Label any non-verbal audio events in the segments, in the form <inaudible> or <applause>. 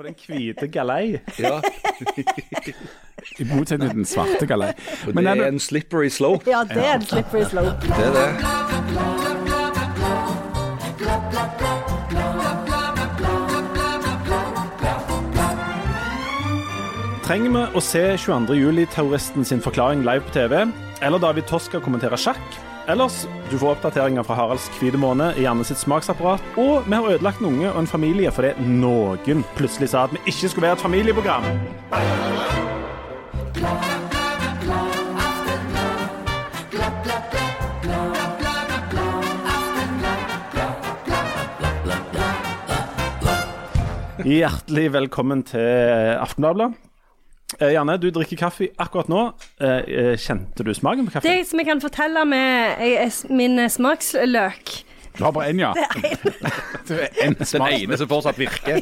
På den hvite galei. <laughs> Ja, I motsetning til den svarte galei. og Men det er det, en slippery slope. Ja, det er en slippery slope. Det er det. Trenger vi å se 22. juli-terroristen sin forklaring live på TV? Eller David Toska kommentere sjakk? Ellers, du får oppdateringer fra Haralds hvite måne i Janne sitt smaksapparat. Og vi har ødelagt en unge og en familie fordi noen plutselig sa at vi ikke skulle være et familieprogram. Hjertelig velkommen til Aftenbladet. Eh, Janne, du drikker kaffe akkurat nå. Eh, eh, Kjente du smaken på kaffe? Det som jeg kan fortelle med min smaksløk du har bare én, ja. <laughs> <laughs> Det er en Den ene som fortsatt virker.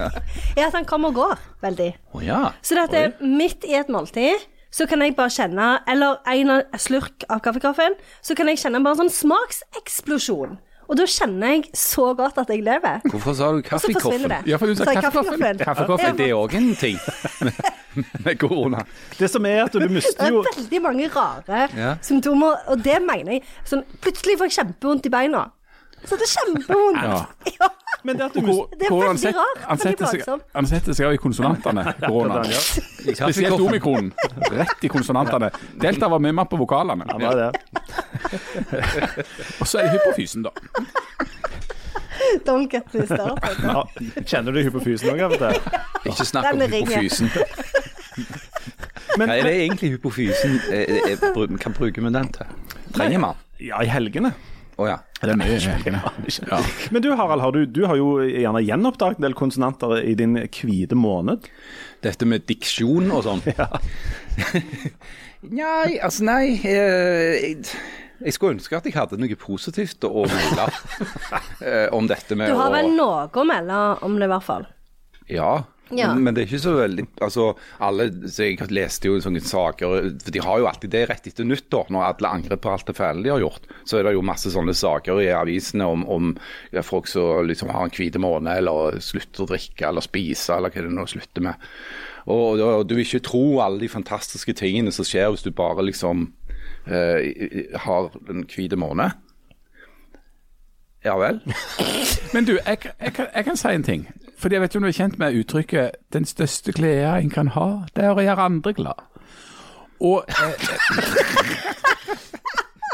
<laughs> er at han kommer og går veldig. Oh, ja. Så det er midt i et måltid så kan jeg bare kjenne Eller en slurk av kaffekaffen, så kan jeg kjenne bare en sånn smakseksplosjon. Og da kjenner jeg så godt at jeg lever. Hvorfor sa du kaffekoffen? Ja, for du sa er kaffekoffen. Kaffekoffen. Er det òg en ting med korona? Det som er at du Det er veldig mange rare Ja. symptomer, og det mener jeg. Sånn, plutselig får jeg kjempevondt i beina. Så det er kjempevondt. Ja. Men det at du hvor- Det er veldig han set- rart. Han setter seg, han setter seg av i konsonantene, <laughs> korona. Spesielt omikronen. Rett i konsonantene. Delta var med meg på vokalene. Ja, det er <laughs> det. Og så er det hypofysen, da. Don't get me started. Ja. Kjenner du hypofysen òg? Ikke snakk om hypofysen. <laughs> Men, Hva er det egentlig hypofysen jeg, jeg, bru- Hva bruker vi den til? Trenger man? ja, i helgene. Å ja. Det er mye. <laughs> Ja. Men du Harald, har du, du har jo gjerne gjenoppdaget en del konsonanter i din hvite måned. Dette med diksjon og sånn. <laughs> Nei, altså nei eh, jeg, jeg skulle ønske at jeg hadde noe positivt å melde <laughs> eh, om dette med Du har å vel noe å melde om det, i hvert fall. Ja. Ja. Men, men det er ikke så veldig Altså, alle så Jeg leste jo sånne saker For de har jo alltid det rett etter nyttår, når alle angrer på alt det fæle de har gjort. Så er det jo masse sånne saker i avisene om, om ja, folk som liksom har en hvit måned, eller slutter å drikke eller spise, eller hva det nå slutter med. Og, og du vil ikke tro alle de fantastiske tingene som skjer hvis du bare liksom eh, har en hvit måned. Ja vel? <laughs> Men du, jeg, jeg, kan, jeg kan si en ting. Fordi jeg vet ikke om du er kjent med uttrykket 'den største glede en kan ha, det er å gjøre andre glad'. Og eh,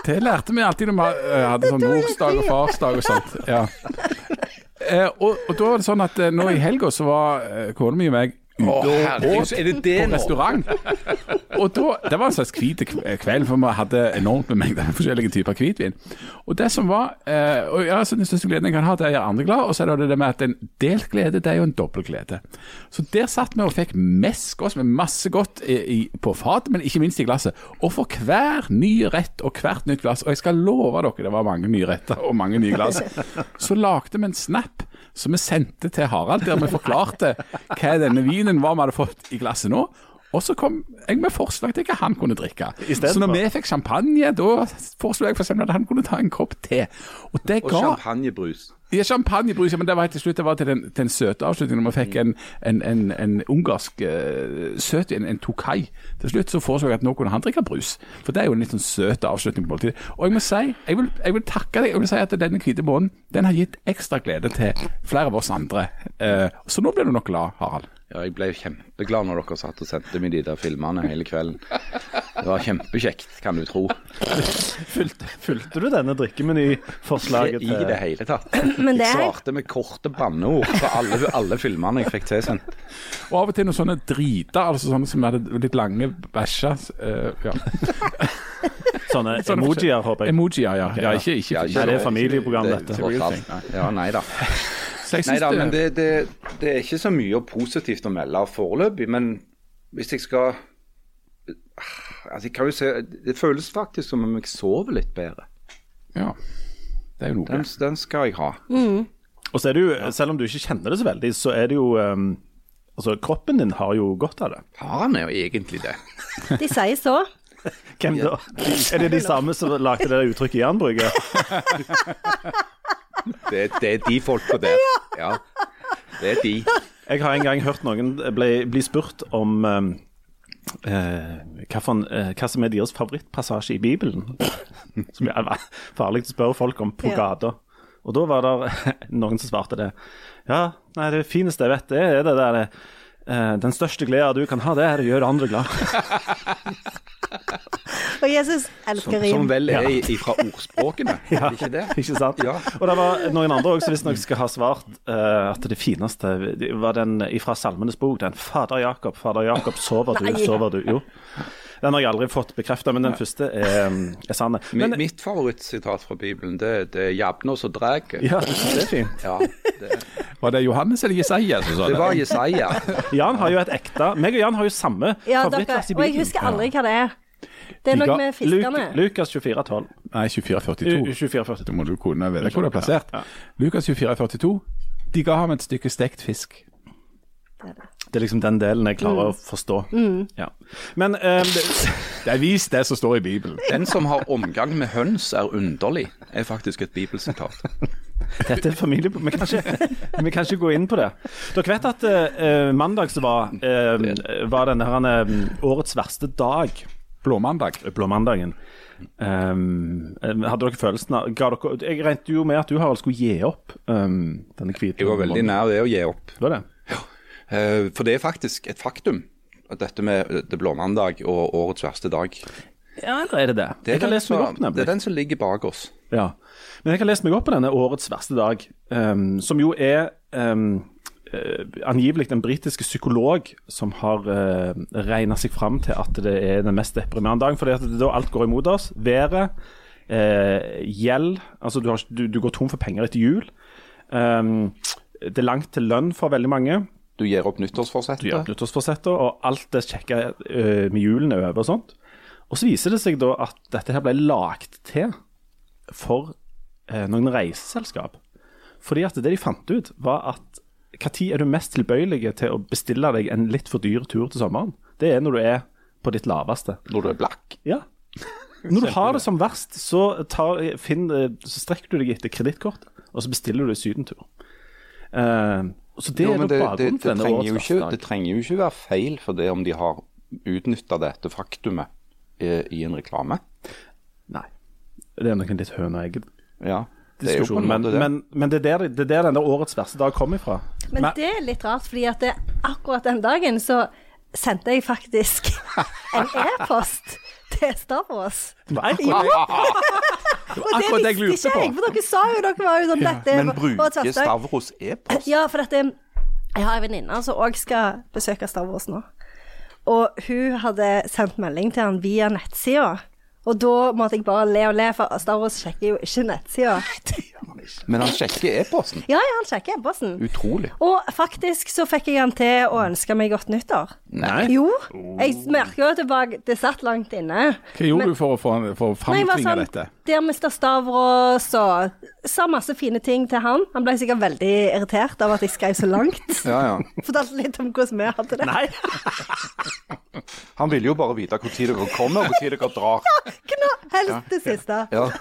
Det lærte vi alltid når vi eh, hadde sånn morsdag og farsdag og sånt. Ja. Eh, og, og da var det sånn at eh, nå i helga så var eh, kona mi og meg herregud, åt er det det på restaurant. Og da, Det var en slags hvit kveld, for vi hadde enormt med mengder forskjellige typer hvitvin. Og det som var eh, og ja, så Den største gleden jeg kan ha, det er å gjøre andre glad. Og så er det det med at en delt glede, det er jo en dobbel glede. Så der satt vi og fikk mesk oss med masse godt i, i, på fat, men ikke minst i glasset. Og for hver ny rett og hvert nytt glass, og jeg skal love dere det var mange nye retter og mange nye glass, så lagde vi en snap som vi sendte til Harald, der vi forklarte hva denne vinen var vi hadde fått i glasset nå. Og så kom jeg med forslag til hva han kunne drikke. Så når vi fikk champagne, da foreslo jeg f.eks. at han kunne ta en kopp te. Og det Og ga champagnebrus. Ja, champagnebrus, men det var helt til slutt det var til den, den søte avslutningen. Når vi fikk en, en, en, en ungarsk uh, søt en, en Tokai. Til slutt så foreslo jeg at nå kunne han drikke brus. For det er jo en litt sånn søt avslutning på måltidet. Og jeg må si, jeg vil, jeg vil takke deg. Jeg vil si at denne hvite månen den har gitt ekstra glede til flere av oss andre. Uh, så nå blir du nok glad, Harald. Ja, jeg ble kjempeglad når dere satt og sendte meg de der filmene hele kvelden. Det var kjempekjekt, kan du tro. Fulgte, fulgte du denne drikkemenyforslaget Ikke i det hele tatt. Men det Jeg svarte med korte banneord på alle, alle filmene jeg fikk tilsendt. Og av og til noen sånne driter, altså sånne som hadde litt lange bæsjer. Uh, ja. <laughs> Sånne Sånne emojier, håper jeg. Emojier, ja. ja ikke, ikke, Ja, Nei, det er familieprogram, dette. tross alt. Ja, nei da. Så Nei da, det- men det, det, det er ikke så mye positivt å melde foreløpig. Men hvis jeg skal Altså, jeg kan jo se Det føles faktisk som om jeg sover litt bedre. Ja, det er jo noe. Den, den skal jeg ha. Og så er det jo, selv om du ikke kjenner det så veldig, så er det jo um, Altså, kroppen din har jo godt av det. Har han jo egentlig det? De sier så. <laughs> Hvem da? Er det de samme som lagde det uttrykket jernbruket? <laughs> Det, det er de folka der. Ja, det er de. Jeg har en gang hørt noen bli, bli spurt om um, hva, for, eh, hva som er deres favorittpassasje i Bibelen. <laughs> Som er farlig å spørre folk om på Ja. gata. Og da var det <laughs> noen som svarte det. Ja, nei, det fineste jeg vet, det er det der eh, Den største gleden du kan ha, det er å gjøre andre glad. <laughs> Og Jesus elsker Som, rim. som vel er ja. fra ordspråkene, er det ikke det? <laughs> Ikke sant? Ja. Og det var noen andre også som visstnok skal ha svart uh, at det fineste var den fra Salmenes bok, den 'Fader Jakob, Fader Jakob, sover du, sover du'. Jo. Den har jeg aldri fått bekrefta, men den første er, er sann. Mitt favorittsitat fra Bibelen, det, det er 'Jabnos og dreger'. ja, det er fint. Ja, det, Var det Johannes eller Jesaja som sa det det? var Jesaja. <laughs> Jan har jo et ekte Meg og Jan har jo samme Ja, favorittvers i og jeg husker aldri hva det er. Det er noe med fiskene. Luk, Lukas 24, 12. Nei, 2442. 24, 42. Da må du kunne vite hvor det er plassert. Lukas 2442. De ga ham et stykke stekt fisk. Det er liksom den delen jeg klarer å forstå. Ja. Men um, det, Det er vist det som står i Bibelen. Den som har omgang med høns er underlig, er faktisk et bibelsitat. Dette er familie... Vi kan ikke, vi kan ikke gå inn på det. Dere vet at uh, mandag så var, uh, var denne her, uh, årets verste dag. Blåmandag. Blåmandagen. Um, hadde dere følelsen av ga dere, Jeg regnet jo med at du Harald skulle gi opp um, denne hvite Jeg var veldig nær det å gi opp. Det Var det? Eh, For det er faktisk et faktum, at dette med det blåmandag og årets verste dag. Ja, eller er det det? Det jeg har den lest meg opp, det er den som ligger bak oss. Ja. Men jeg har lest meg opp på denne årets verste dag, um, som jo er um, uh, angivelig en britiske psykolog som har uh, regna seg fram til at det er den mest deprimerende dagen, fordi at det da alt går imot oss. Været, uh, gjeld Altså, du, har, du, du går tom for penger etter jul. Um, det er langt til lønn for veldig mange. Du gir opp Du gjør nyttårsforsettet. nyttårsforsetter, og alt det kjekke øh, med julen er over og sånt. Og så viser det seg da at dette her ble lagt til for eh, noen reiseselskap. Fordi at det de fant ut, var at når er du mest tilbøyelig til å bestille deg en litt for dyr tur til sommeren? Det er når du er på ditt laveste. Når du er blakk. Ja. Når du har det som verst, så, tar, finn, så strekker du deg etter kredittkort, og så bestiller du sydentur. Eh, så det Jo, er det, det, det, det, trenger jo ikke, det trenger jo ikke være feil for det om de har utnytta dette faktumet i, i en reklame. Nei. Det er nok en litt høna egg Ja, det er jo på diskusjon. en Men, måte det. men, men det, er der, det er der denne årets verste dag kom ifra. Men Men- det er litt rart, fordi at det, akkurat den dagen så sendte jeg faktisk en e-post til Star Wars. Nei, Ja, <laughs> Det akkurat det jeg lurte på. for dere sa jo dere var jo sånn dette Men bruker. Stavros e-post? Ja, for dette Jeg har en venninne som òg skal besøke Stavros nå. Og hun hadde sendt melding til han via nettsida. Og da måtte jeg bare le og le, for Stavros sjekker jo ikke nettsida. Men han sjekker e-posten. Ja, ja, han sjekker e-posten. Utrolig. Og faktisk så fikk jeg han til å ønske meg godt nyttår. Nei. Jo, jeg merker jo at det, var, det satt langt inne. Hva gjorde Men- du for å få for å framtvinge sånn, dette? Der Mr. Stavros og sa masse fine ting til han. Han ble sikkert veldig irritert av at jeg skrev så langt. <laughs> Ja, ja. Fortalte litt om hvordan vi hadde det. Nei. <laughs> Han ville jo bare vite når dere kommer, og når dere drar. Kna, helst det siste. Ja. <laughs>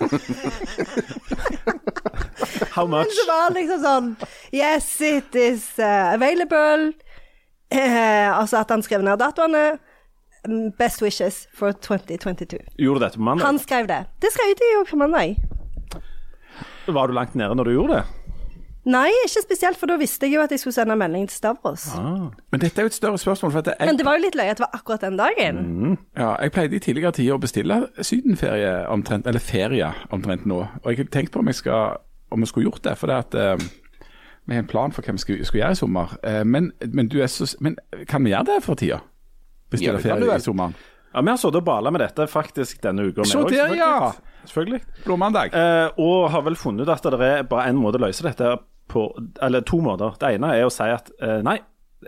How Men much? så var liksom sånn Yes, it is uh, available. Eh, altså at han skrev ned datoene. Mm, Best wishes for 2022. Gjorde du dette på mandag? Han skrev det. Det skrev de jo på mandag. Var du langt nede når du gjorde det? Nei, ikke spesielt, for da visste jeg jo at jeg skulle sende melding til Stavros. Men dette er jo et større spørsmål. For at jeg, Men det var jo litt løye at det var akkurat den dagen. ja, jeg pleide i tidligere tider å bestille sydenferie omtrent, eller ferie omtrent nå. Og jeg har tenkt på om jeg, skal, om jeg skulle gjort det. For det at uh, vi har en plan for hva vi skal, skal gjøre i sommer. Uh, men, men, du er så, men kan vi gjøre det for tida? Bestille det ferie i sommeren? Ja, Vi har sittet og bala med dette faktisk denne uka. Så også, der, ja! Selvfølgelig. Blåmandag. Eh, og har vel funnet ut at det er bare én måte å løse dette på, eller to måter. Det ene er å si at eh, nei,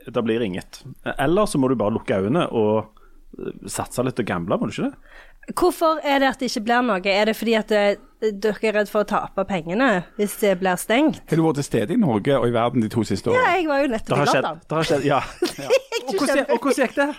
det blir inget. Eller så må du bare lukke øynene og eh, satse litt og gamble, må du ikke det? Hvorfor er det at det ikke blir noe? Er det fordi at eh, dere er redd for å tape pengene hvis det blir stengt? Har du vært til stede i Norge og i verden de to siste årene? Ja, jeg var jo nettopp i. London. Det har skjedd, ja. <laughs> Og hvordan, og hvordan gikk det?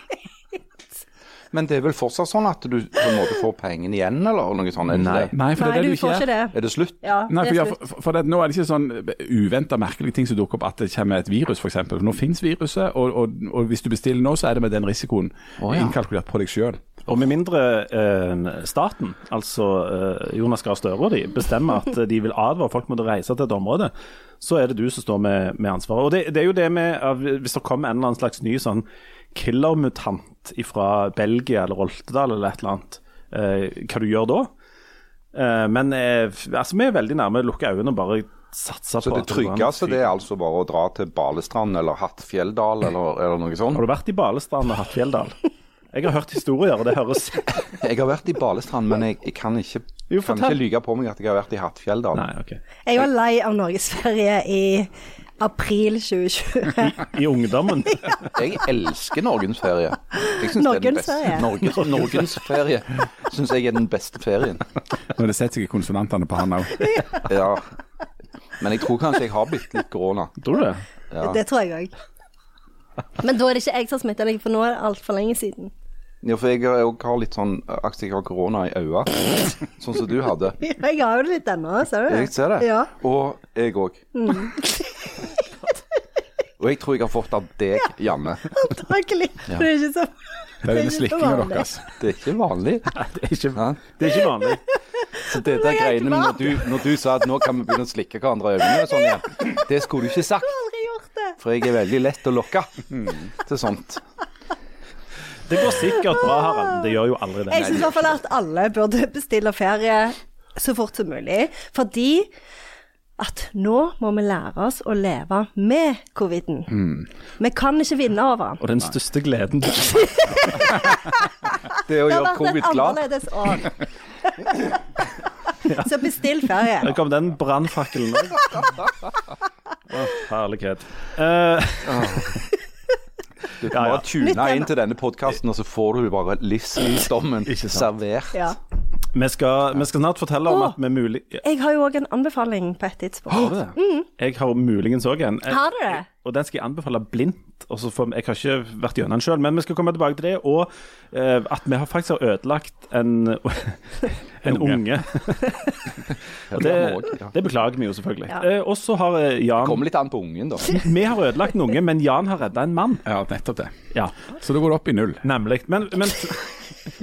Men det er vel fortsatt sånn at du på en måte får pengene igjen, eller noe sånt? er det Nei. det? Nei, for det Nei, er det du du får ikke gjør. det. Er det slutt? Ja, Nei, for, det ja, er for, for, for det, nå er det ikke sånn uventa merkelige ting som dukker opp, at det kommer et virus f.eks. Nå finnes viruset, og, og, og hvis du bestiller nå, så er det med den risikoen oh, ja. innkalkulert på deg sjøl. Og med mindre eh, staten, altså eh, Jonas Gahr Støre og de, bestemmer at de vil advare folk mot å reise til et område, så er det du som står med, med ansvaret. Og det, det er jo det med Hvis det kommer en eller annen slags ny sånn killermutant fra Belgia eller Roltedal eller et eller annet, eh, hva du gjør da? Eh, men eh, altså, vi er veldig nærme å lukke øynene og bare satse Så på det går an tryggeste det er altså bare å dra til Balestrand eller Hattfjelldal eller, eller noe sånt? Har du vært i Balestrand og Hattfjelldal? <laughs> Jeg har hørt historier, og det høres <laughs> Jeg har vært i Balestrand, men jeg, jeg kan ikke, Jo, kan ikke lyge på meg at jeg har vært i Hattfjelldal. Nei, OK. Jeg var lei av norgesferie i april 2020. I ungdommen. <laughs> Jeg elsker norgensferie. Er Norgensferie. Norges, norgensferie syns jeg er den beste ferien. Når det setter seg i konsonantene på han òg. Ja. Men jeg tror kanskje jeg har blitt litt korona. Tror du det? Ja. Det tror jeg òg. Men da er det ikke jeg som har smitta deg, for nå er det altfor lenge siden. Ja, for jeg har- jeg har litt sånn at jeg har korona i øynene, <laughs> sånn som du hadde. Jeg har jo det litt ennå, ser du det? Jeg ser det. Ja. Og jeg òg. <laughs> Og jeg tror jeg har fått av deg, Janne. <laughs> Antakelig. Ja. det er ikke så Det er den slikkinga deres. Det er ikke vanlig. Det er ikke, det er ikke vanlig. Så det der greiene med når du, når du sa at nå kan vi begynne å slikke hverandre i øynene og sånn igjen, det skulle du ikke sagt. aldri gjort det. For jeg er veldig lett å lokke til sånt. Det går sikkert bra, Harald. Det gjør jo aldri det. Jeg syns i hvert fall at alle burde bestille ferie så fort som mulig. Fordi at nå må vi lære oss å leve med coviden. Vi kan ikke vinne over den. Og den største gleden <laughs> Det å Det har gjøre vært covid et glad. annerledes år. <laughs> Så bestill ferie. Der kom den brannfakkelen òg. <laughs> Å, herlighet. Eh, Du Ja, kan ja. tune inn til denne podkasten, og så får du bare livsvisdommen servert. Ja. Vi, skal, vi skal snart fortelle om Å. at vi mulig... Jeg har jo òg en anbefaling på et tidspunkt. Har du det? Jeg har muligens òg en. Jeg, Har du det? Og den skal jeg anbefale blindt. For, jeg har ikke vært gjennom den sjøl, men vi skal komme tilbake til det. Og uh, at vi har faktisk har ødelagt en, <laughs> en unge. og det, det det beklager vi jo selvfølgelig. Ja. Uh, og så har eh, Jan Kommer litt an på ungen, da. <laughs> Vi har ødelagt en unge, men Jan har redda en mann. Ja, nettopp det. Ja, Så da går det opp i null. nemlig. Men, men,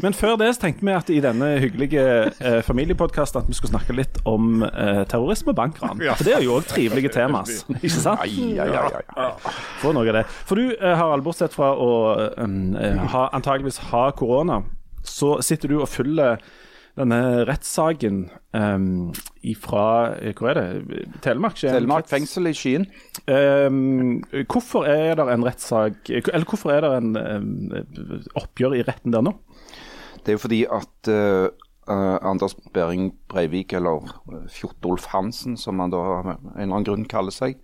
men før det så tenkte vi at i denne hyggelige eh, familiepodkasten at vi skulle snakke litt om eh, terrorisme og bankran. For det er jo òg trivelige temas, <laughs> ikke sant? Ai, ai, ai, ai. Få noe av det. For du, eh, Harald, bortsett fra å um, ha, antageligvis ha korona, så sitter du og følger denne rettssaken um, ifra eh, Hvor er det? Telemark? Skien? Telemark fengsel i Skien. Um, hvorfor er det en rettssak Eller hvorfor er det en um, oppgjør i retten der nå? Det er jo fordi at eh, eh, Anders Behring Breivik, eller eh, Fjortolf Hansen, som han da av en eller annen grunn kaller seg,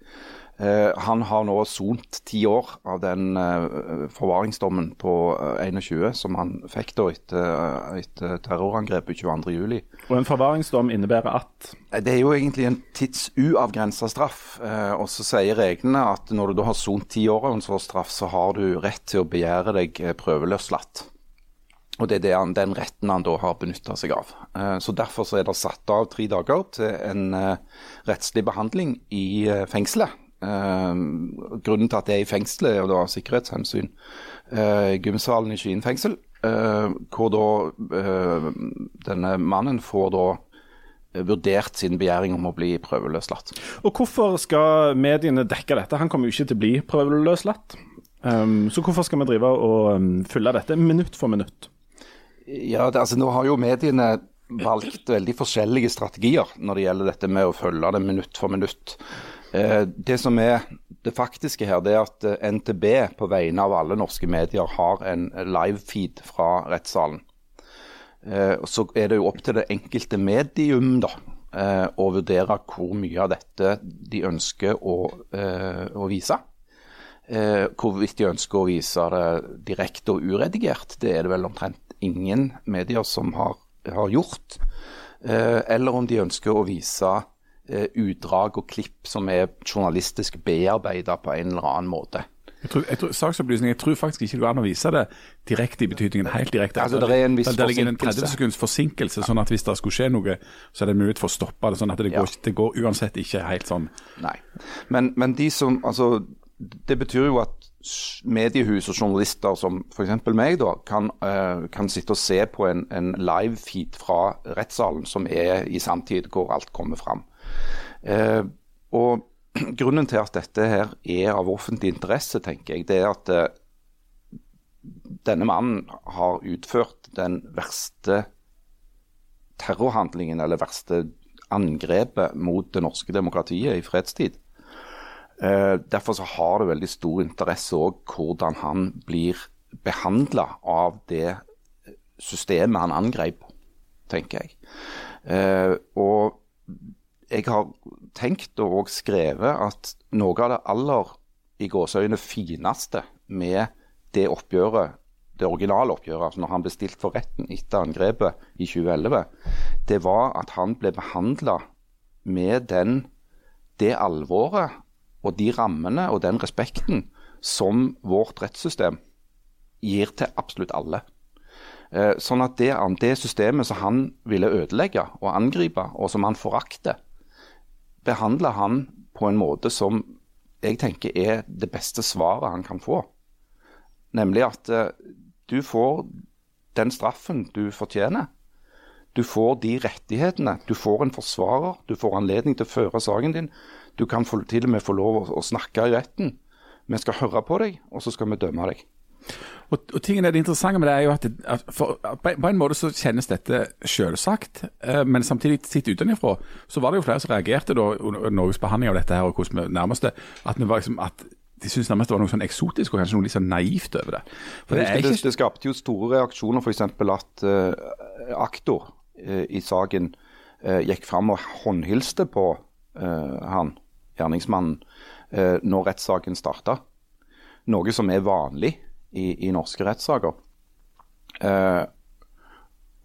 han har nå sont ti år av den forvaringsdommen på eh, 21 som han fikk da etter, etter terrorangrepet 22.07. Og en forvaringsdom innebærer at Det er jo egentlig en tidsuavgrensa straff. Og så sier reglene at når du da har sont ti år av en sånn straff, så har du rett til å begjære deg prøveløslatt. Og det er det den retten han da har benytta seg av. Eh, så Derfor så er det satt av tre dager til en eh, rettslig behandling i eh, fengselet. Grunnen til at det er i fengselet, er jo da sikkerhetshensyn. Gymsalen i Skien fengsel, hvor da denne mannen får da vurdert sin begjæring om å bli prøveløslatt. Og hvorfor skal mediene dekke dette? Han kommer jo ikke til å bli prøveløslatt. Um, så hvorfor skal vi drive og um, følge dette minutt for minutt? Ja, det, altså Nå har jo mediene valgt veldig forskjellige strategier når det gjelder dette med å følge det minutt for minutt. Eh, det som er det faktiske her, det er at eh, NTB på vegne av alle norske medier har en livefeed fra rettssalen. Eh, så er det jo opp til det enkelte medium da, eh, å vurdere hvor mye av dette de ønsker å, eh, å vise. Eh, hvorvidt de ønsker å vise det direkte og uredigert, det er det vel omtrent ingen medier som har, har gjort. Eh, eller om de ønsker å vise eh, utdrag og klipp som er journalistisk bearbeida på en eller annen måte. Jeg tror, jeg tror, saksopplysning, jeg tror faktisk ikke det går an å vise det direkte i betydningen. helt direkte. Altså, det er en viss det ligger en forsinkelse. 30 sekunds forsinkelse, sånn at hvis det skulle skje noe, så er det mulighet for å stoppe det. sånn at det Ja. går, det går uansett ikke helt sånn. Nei. Men, men de som Altså, det betyr jo at mediehus og journalister som f.eks. meg, da, kan, uh, kan sitte og se på en, en live-feed fra rettssalen som er i samtid, hvor alt kommer fram. Uh, og <clears throat> grunnen til at dette her er av offentlig interesse, tenker jeg, det er at uh, denne mannen har utført den verste terrorhandlingen, eller verste angrepet mot det norske demokratiet i fredstid. Eh, derfor så har det veldig stor interesse òg hvordan han blir behandla av det systemet han angrep, tenker jeg. Eh, og jeg har tenkt og skrevet at noe av det aller i gåseøyne fineste med det oppgjøret, det originale oppgjøret, altså når han ble stilt for retten etter angrepet i 2011, det var at han ble behandla med den, det alvoret og de rammene og den respekten som vårt rettssystem gir til absolutt alle. Eh, Sånn at det, det systemet som han ville ødelegge og angripe, og som han forakter, behandler han på en måte som jeg tenker er det beste svaret han kan få. Nemlig at eh, du får den straffen du fortjener. Du får de rettighetene. Du får en forsvarer. Du får anledning til å føre saken din. Du kan få, til og med få lov å, å snakke i retten. Vi skal høre på deg, og så skal vi dømme deg. Og, og tingen er Det interessante med det er jo at, det, at for, på, en måte så kjennes dette selvsagt, eh, men samtidig sett utenfra så var det jo flere som reagerte da Norges behandling av dette her, og hvordan vi nærmest det, at, vi var liksom, at de syntes nærmest det var noe sånn eksotisk og kanskje noe litt sånn naivt over det. For det Det, er det, skapte jo store reaksjoner, f.eks. at uh, aktor uh, i saken uh, gikk fram og håndhilste på han, gjerningsmannen, eh, når rettssaken starta. Noe som er vanlig i, i norske rettssaker. Eh,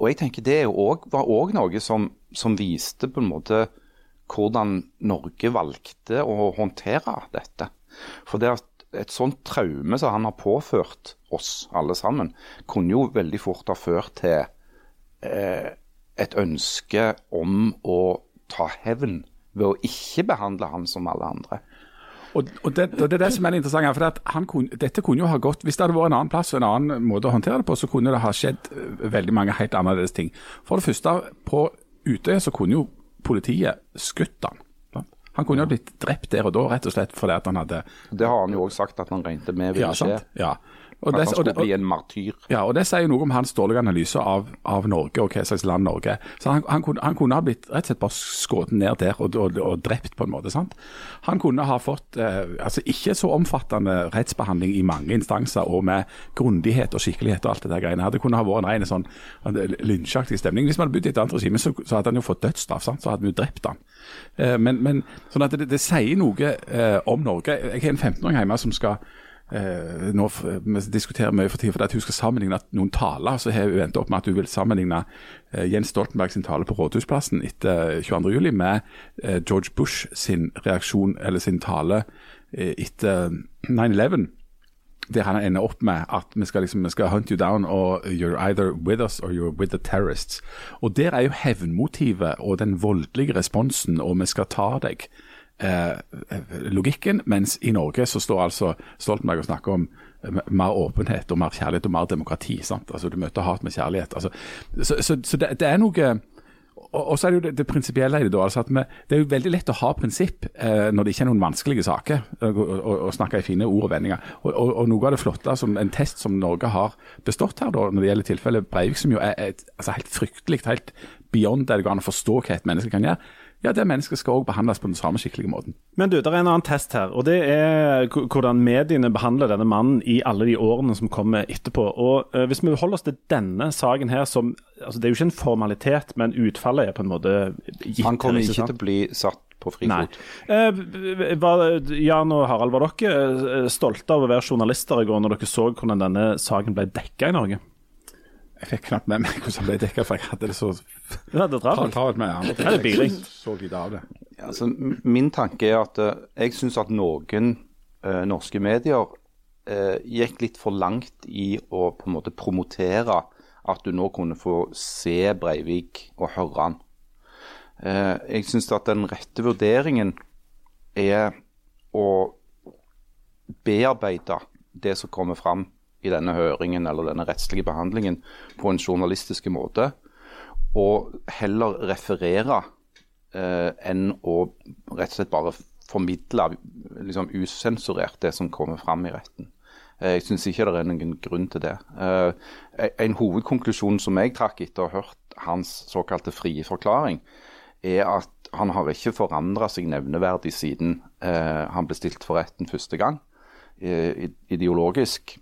og jeg tenker det også, var òg noe som, som viste på en måte hvordan Norge valgte å håndtere dette. For det at et sånt traume som han har påført oss alle sammen, kunne jo veldig fort ha ført til eh, et ønske om å ta hevn ved å ikke behandle han som alle andre. Og, og, det, og det er det som er interessant her, for han kunne, Dette kunne jo ha gått Hvis det hadde vært en annen plass og en annen måte å håndtere det på, så kunne det ha skjedd eh, veldig mange helt annerledes ting. For det første, på Utøya så kunne jo politiet skutt han. Han kunne jo blitt drept der og da, rett og slett fordi at han hadde Det har han jo òg sagt at han regnet med ville Ja, skje. sant? Ja. Og At det, han og, skulle og, bli en martyr. ja, og det sier noe om hans dårlige analyse av, av Norge og hva slags land Norge er. Så han, han, kunne, han kunne ha blitt rett og slett bare skutt ned der og, og, og drept, på en måte. sant? Han kunne ha fått eh, altså ikke så omfattende rettsbehandling i mange instanser og med grundighet og skikkelighet og alt det der greiene. Det kunne ha vært en ren sånn lynsjaktig stemning. Hvis man hadde bodd i et annet regime, så, så hadde han jo fått dødsstraff. sant? Så hadde vi jo drept han. Eh, men, men sånn at det, det sier noe eh, om Norge. Jeg har en 15-åring hjemme som skal Eh, nå, Vi diskuterer mye for tiden fordi at hun skal sammenligne noen taler. Så har hun endt opp med at hun vil sammenligne eh, Jens Stoltenberg sin tale på Rådhusplassen etter 22.07. med eh, George Bush sin reaksjon, eller sin tale eh, etter 9-11. Der han ender opp med at vi skal, liksom, vi skal hunt you down, og you're either with us or you're with the terrorists. Og Der er jo hevnmotivet og den voldelige responsen, og vi skal ta deg eh, logikken, mens i Norge så står altså Stoltenberg og snakker om eh, mer åpenhet og mer kjærlighet og mer demokrati. sant? Altså Du møter hat med kjærlighet. Altså, så så, så det, det er noe og, så er det jo det, det prinsipielle i det. da, altså at vi, Det er jo veldig lett å ha prinsipp eh, når det ikke er noen vanskelige saker, og, og snakke i fine ord og vendinger. Og, og, og Noe av det flotte, som en test som Norge har bestått her, da, når det gjelder tilfellet Breivik, som jo er et, altså helt fryktelig, helt beyond det det går an å forstå hva et menneske kan gjøre, ja, det mennesket skal òg behandles på den samme skikkelige måten. Men du, det er en annen test her, og det er hvordan mediene behandler denne mannen i alle de årene som kommer etterpå. Og uh, Hvis vi holder oss til denne saken her, som altså Det er jo ikke en formalitet, men utfallet er på en måte gitt. Han kommer ikke ikke sant? til å bli satt på Nei. frifot. Eh, var, Jan og Harald, var dere eh, stolte av å være journalister i går når dere så hvordan denne saken ble dekka i Norge? Jeg fikk knapt med meg hvordan han ble dekka, for jeg hadde det så Du det er travelt. travelt med han. Ja, det er billig. Så lite av det. Altså, min tanke er at eh, jeg syns at noen eh, norske medier eh, gikk litt for langt i å på en måte promotere at du nå kunne få se Breivik og høre han. Eh, jeg syns at den rette vurderingen er å bearbeide det som kommer fram i denne høringen eller denne rettslige behandlingen på en journalistisk måte, og heller referere eh, enn å rett og slett bare formidle liksom, usensurert det som kommer fram i retten. Eh, Jeg syns ikke det er noen grunn til det. Eh, En hovedkonklusjon som jeg trakk etter å ha hørt hans såkalte frie forklaring, er at han har ikke forandra seg nevneverdig siden eh, han ble stilt for retten første gang. Eh, ideologisk.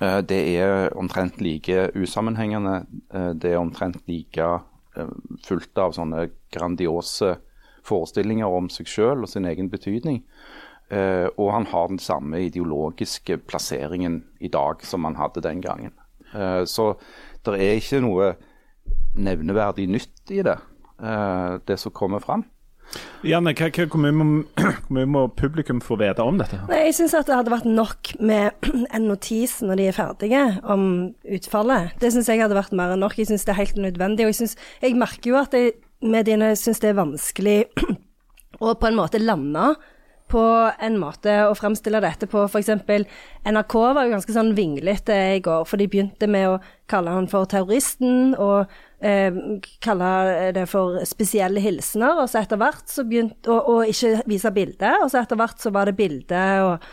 Eh, det er omtrent like usammenhengende. Eh, det er omtrent like eh, fullt av sånne grandiose forestillinger om seg sjøl og sin egen betydning. Og han har den samme ideologiske plasseringen i dag som han hadde den gangen. Så det er ikke noe nevneverdig nytt i det, det som kommer fram. Janne, hva, hva, hvor, mye må, <clears throat> hvor mye må publikum få vite om dette? Nei, jeg syns det hadde vært nok med <clears throat> en notis når de er ferdige om utfallet. Det syns jeg hadde vært mer enn nok. Jeg syns det er helt nødvendig. Og jeg, synes, jeg merker jo at jeg, mediene syns det er vanskelig <clears throat> å på en måte lande på en måte å fremstille dette på. F.eks. NRK var jo ganske sånn vinglete i går, for de begynte med å kalle han for terroristen, og eh, kalle det for spesielle hilsener. Og så etter hvert så begynte Og, og ikke vise bilde, og så etter hvert så var det bilde og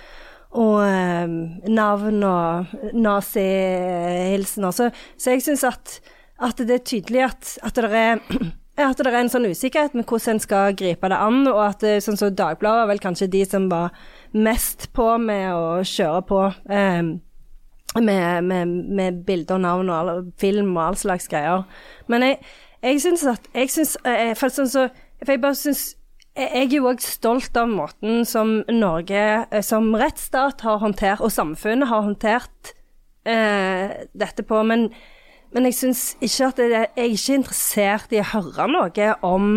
og eh, navn og nazihilsener. Så, så jeg syns at, at det er tydelig at, at det er <clears throat> at det er en sånn usikkerhet med hvordan en skal gripe det an, og at eh, sånn som Dagbladet var vel kanskje de som var mest på med å kjøre på eh, med, med, med bilder, navn og all, film og all slags greier. Men jeg, jeg syns at jeg syns, eh, for, sånn så, for jeg bare syns jeg jeg er jo òg stolt av måten som Norge eh, som rettsstat har håndtert, og samfunnet har håndtert eh, dette på. Men, men jeg syns ikke at det, jeg er ikke interessert i å høre noe om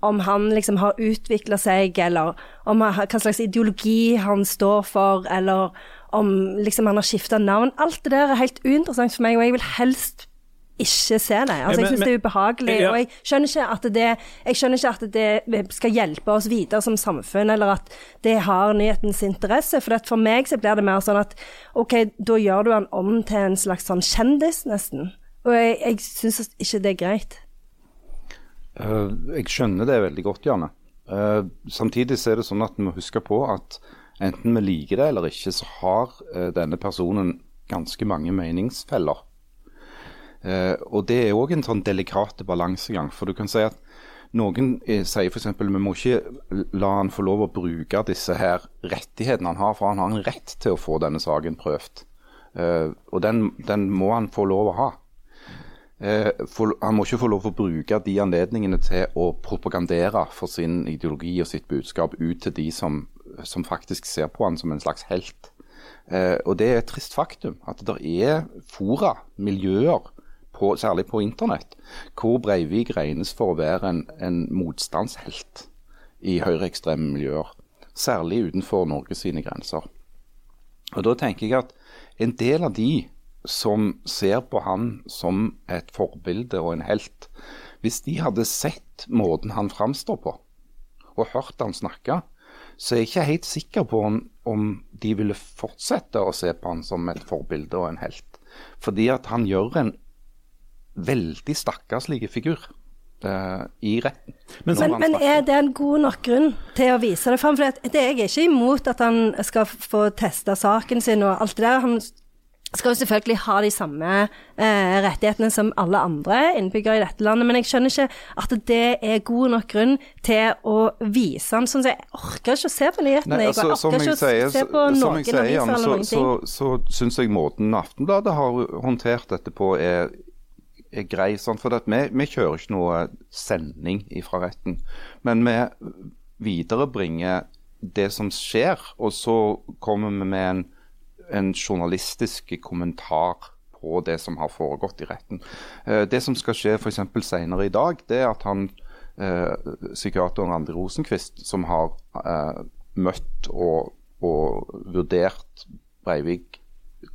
om han liksom har utvikla seg, eller om han, hva slags ideologi han står for, eller om liksom han har skifta navn. Alt det der er helt uinteressant for meg, og jeg vil helst ikke se det. Altså, jeg syns det er ubehagelig, Ja. og jeg skjønner ikke at det jeg skjønner ikke at det skal hjelpe oss videre som samfunn, eller at det har nyhetens interesse. For at for meg så blir det mer sånn at OK, da gjør du han om til en slags sånn kjendis, nesten. Og jeg, jeg syns ikke det er greit. Uh, jeg skjønner det veldig godt, Janne. Uh, samtidig så er det sånn at vi må huske på at enten vi liker det eller ikke, så har eh, denne personen ganske mange meningsfeller. Eh, og det er òg en sånn delikat balansegang. For du kan si at noen eh, sier f.eks. vi må ikke la han få lov å bruke disse her rettighetene han har, for han har en rett til å få denne saken prøvd. Eh, og den, den må han få lov å ha. Eh, for, han må ikke få lov å bruke de anledningene til å propagandere for sin ideologi og sitt budskap ut til de som, som faktisk ser på han som en slags helt. Eh, og det er et trist faktum at det er fora, miljøer, på, særlig på internett, hvor Breivik regnes for å være en, en motstandshelt i høyreekstreme miljøer. Særlig utenfor Norge sine grenser. Og Da tenker jeg at en del av de som ser på han som et forbilde og en helt, hvis de hadde sett måten han framstår på, og hørt han snakke, så jeg er ikke helt sikker på om, om de ville fortsette å se på han som et forbilde og en helt. Fordi at han gjør en veldig stakkarslig figur eh, i retten. Men- Men, men er det en god nok grunn til å vise det fram? For det, jeg er ikke imot at han skal få testa saken sin og alt det der. Han skal jo selvfølgelig ha de samme eh, rettighetene som alle andre innbyggere i dette landet, men jeg skjønner ikke at det er god nok grunn til å vise den. sånn. Så jeg orker ikke å se på nyhetene. Nei, altså, jeg orker ikke ikke sier, å se på noen aviser eller så, noen så, ting. så syns jeg måten Aftenbladet har håndtert dette på, er, er grei. Sånn, for vi, vi kjører ikke noe sending fra retten. Men vi viderebringer det som skjer, og så kommer vi med en, en journalistisk kommentar på det som har foregått i retten. Eh, det som skal skje f.eks. senere i dag, det er at han eh, psykiateren Randi Rosenquist, som har eh, møtt og, og vurdert Breivik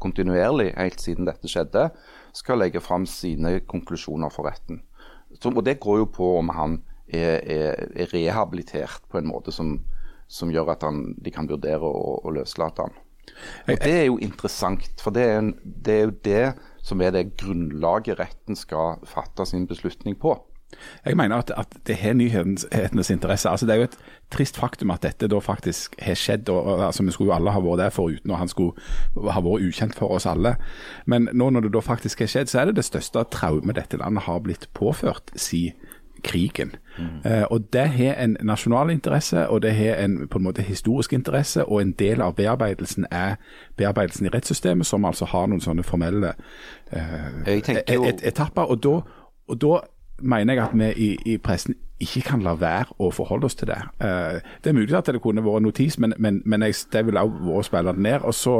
kontinuerlig helt siden dette skjedde, skal legge fram sine konklusjoner for retten. Så, og Det går jo på om han er, er, er rehabilitert på en måte som, som gjør at han, de kan vurdere å, å løslate han. Og Det er jo interessant, for det er, en, det er jo det som er det grunnlaget retten skal fatte sin beslutning på. Jeg mener at, at det har nyhetenes interesse. Altså, det er jo et trist faktum at dette da faktisk har skjedd. og, og altså, Vi skulle jo alle ha vært der foruten, og han skulle ha vært ukjent for oss alle. Men nå når det da faktisk har skjedd, så er det det største traumet dette landet har blitt påført, si krigen. Mm. Eh, og Det har en nasjonal interesse, og det har en på en måte historisk interesse. Og en del av bearbeidelsen er bearbeidelsen i rettssystemet, som altså har noen sånne formelle eh, jo... et, etapper. Og da, og da mener jeg at vi i, i, pressen ikke kan la være å forholde oss til det. Uh, det er mulig at det kunne vært notis, men, men, men jeg, det vil også vært å spille det ned. og så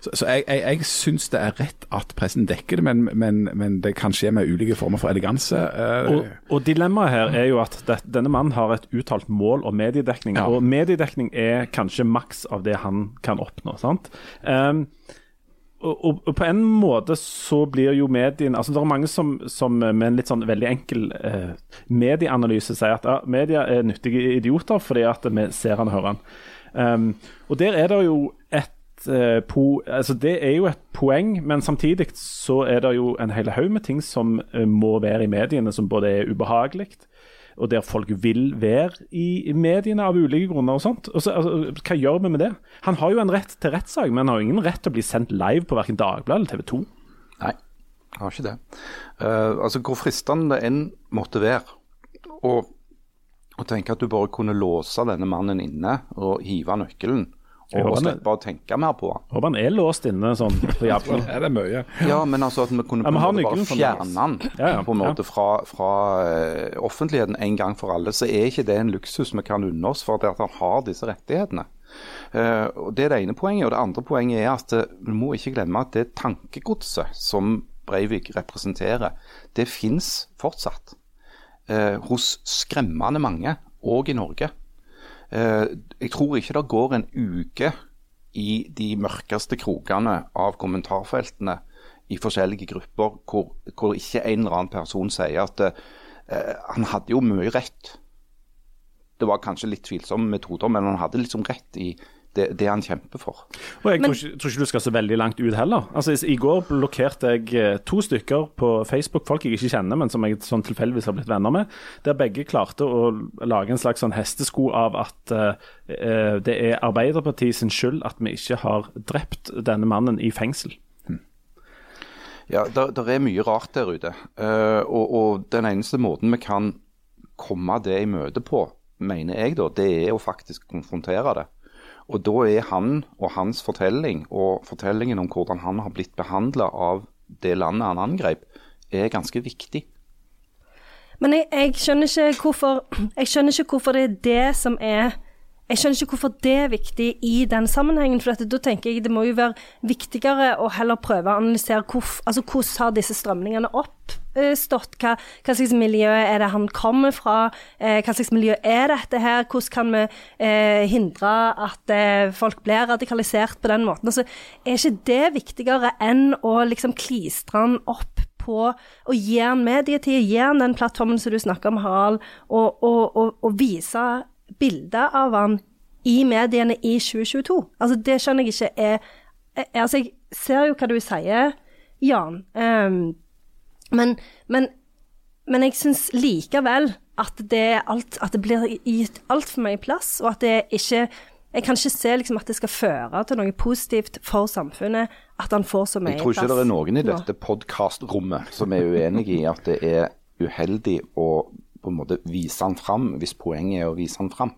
så, så jeg, jeg, jeg syns det er rett at pressen dekker det, men, men, men, det kan skje med ulike former for eleganse. Uh, og, og, Dilemmaet her er jo at det, denne mannen har et uttalt mål om mediedekning. Ja. Og mediedekning er kanskje maks av det han kan oppnå. sant? Um, og, og, på en måte så blir jo mediene altså Det er mange som, som med en litt sånn veldig enkel eh, medieanalyse sier at ja, media er nyttige idioter fordi at vi ser han og hører han. Um, og der er det jo et eh, po, altså Det er jo et poeng, men samtidig så er det jo en hel haug med ting som eh, må være i mediene som både er ubehagelig og der folk vil være i mediene av ulike grunner og sånt. Og så, altså, hva gjør vi med det? Han har jo en rett til rettssak, men han har jo ingen rett til å bli sendt live på verken Dagbladet eller TV 2. Nei, han har ikke det. Uh, altså Hvor fristende det enn måtte være å tenke at du bare kunne låse denne mannen inne og hive nøkkelen og slippe å tenke mer på den. Håper han er låst inne sånn på jabben. er det mye. Ja, men altså at vi kunne på en måte bare fjerne ja, ja. på en måte fra, fra uh, offentligheten en gang for alle, så er ikke det en luksus vi kan unne oss for at han har disse rettighetene. Uh, og Det er det ene poenget. og Det andre poenget er at uh, vi må ikke glemme at det tankegodset som Breivik representerer, det fins fortsatt. hos skremmende mange, òg i Norge. Eh, jeg tror ikke det går en uke i de mørkeste krokene av kommentarfeltene i forskjellige grupper hvor, hvor ikke en eller annen person sier at uh, han hadde jo mye rett. Det var kanskje litt tvilsomme metoder, men han hadde liksom rett i det, det han kjemper for. Og Jeg Men, tror, ikke, tror, ikke, du skal så veldig langt ut heller. Altså, I går blokkerte jeg eh, to stykker på Facebook, folk jeg ikke kjenner, men som jeg sånn tilfeldigvis har blitt venner med, der begge klarte å lage en slags sånn hestesko av at uh, det er Arbeiderpartiet sin skyld at vi ikke har drept denne mannen i fengsel. Hm. Ja, det er mye rart der ute. Uh, og, og, den eneste måten vi kan komme det i møte på, mener jeg da, det er å faktisk konfrontere det. Og da er han og hans fortelling, og fortellingen om hvordan han har blitt behandla av det landet han angrep, er ganske viktig. Men jeg, jeg, skjønner ikke hvorfor Jeg skjønner ikke hvorfor det er det som er jeg skjønner ikke hvorfor det er viktig i den sammenhengen. For da tenker jeg det må jo være viktigere å heller prøve å analysere hvor, altså, hvordan har disse strømningene oppstått. Hva, hva, slags miljø er det han kommer fra? Eh, hva slags miljø er dette her? Hvordan kan vi eh, hindre at eh, folk blir radikalisert på den måten? Altså, er ikke det viktigere enn å liksom klistre han opp på å gi han medietid, gi han den plattformen som du snakker om, Harald, og, og, og, og vise bilder av han i mediene i 2022. Altså, det skjønner jeg ikke er Altså, jeg ser jo hva du sier, Jan, um, men, men, men, jeg syns likevel at det, alt, at det blir gitt altfor mye plass, og at det ikke jeg kan ikke se liksom, at det skal føre til noe positivt for samfunnet at han får så mye plass. Jeg tror ikke plass. det er noen i dette podkastrommet som er uenig i at det er uheldig å på en måte vise han fram, hvis poenget er å vise han fram.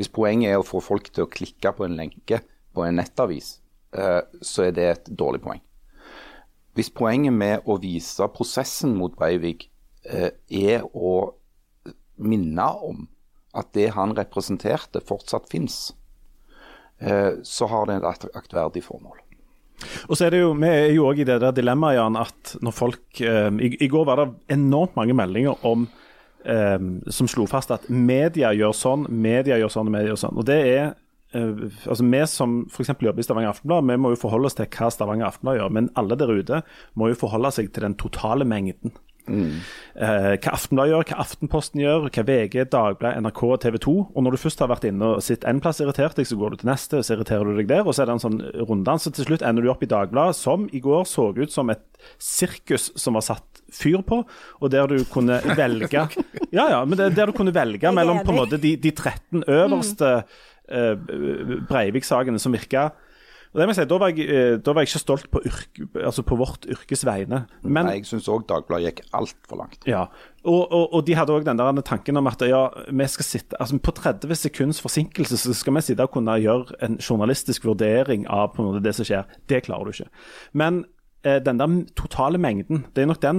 Hvis poenget er å få folk til å klikke på en lenke på en nettavis, eh, så er det et dårlig poeng. Hvis poenget med å vise prosessen mot Breivik eh, er å minne om at det han representerte, fortsatt fins, eh, så har det et aktverdig formål. Og så er det jo, Vi er jo òg i det der dilemmaet, Jan, at når folk i, går var det enormt mange meldinger om som slo fast at media gjør sånn, media gjør sånn og media gjør sånn. Og det er eh, altså Vi som f.eks. jobber i Stavanger Aftenblad, vi må jo forholde oss til hva Stavanger Aftenblad gjør. Men alle der ute må jo forholde seg til den totale mengden. Eh, hva Aftenblad gjør, hva Aftenposten gjør, hva VG, Dagbladet, NRK og TV 2. Og når du først har vært inne og sett en plass irritert deg, så går du til neste, så irriterer du deg der. Og så er det en sånn runddans. Og til slutt ender du opp i Dagbladet, som i går så ut som et sirkus som var satt fyr på, og der du kunne velge <laughs> Ja, ja, men det, der du kunne velge mellom på en måte de, de 13 øverste eh, Breivik-sakene som virka og det må jeg si, Da var jeg, eh, da var jeg ikke stolt på, yrke, altså på vårt yrkes vegne. Men Nei, jeg syns òg Dagbladet gikk altfor langt. ja, og, og, og de hadde òg den der tanken om at ja, vi skal sitte altså på 30 sekunds forsinkelse så skal vi sitte og kunne gjøre en journalistisk vurdering av på en måte det som skjer. Det klarer du ikke. Men den der totale mengden, det er nok den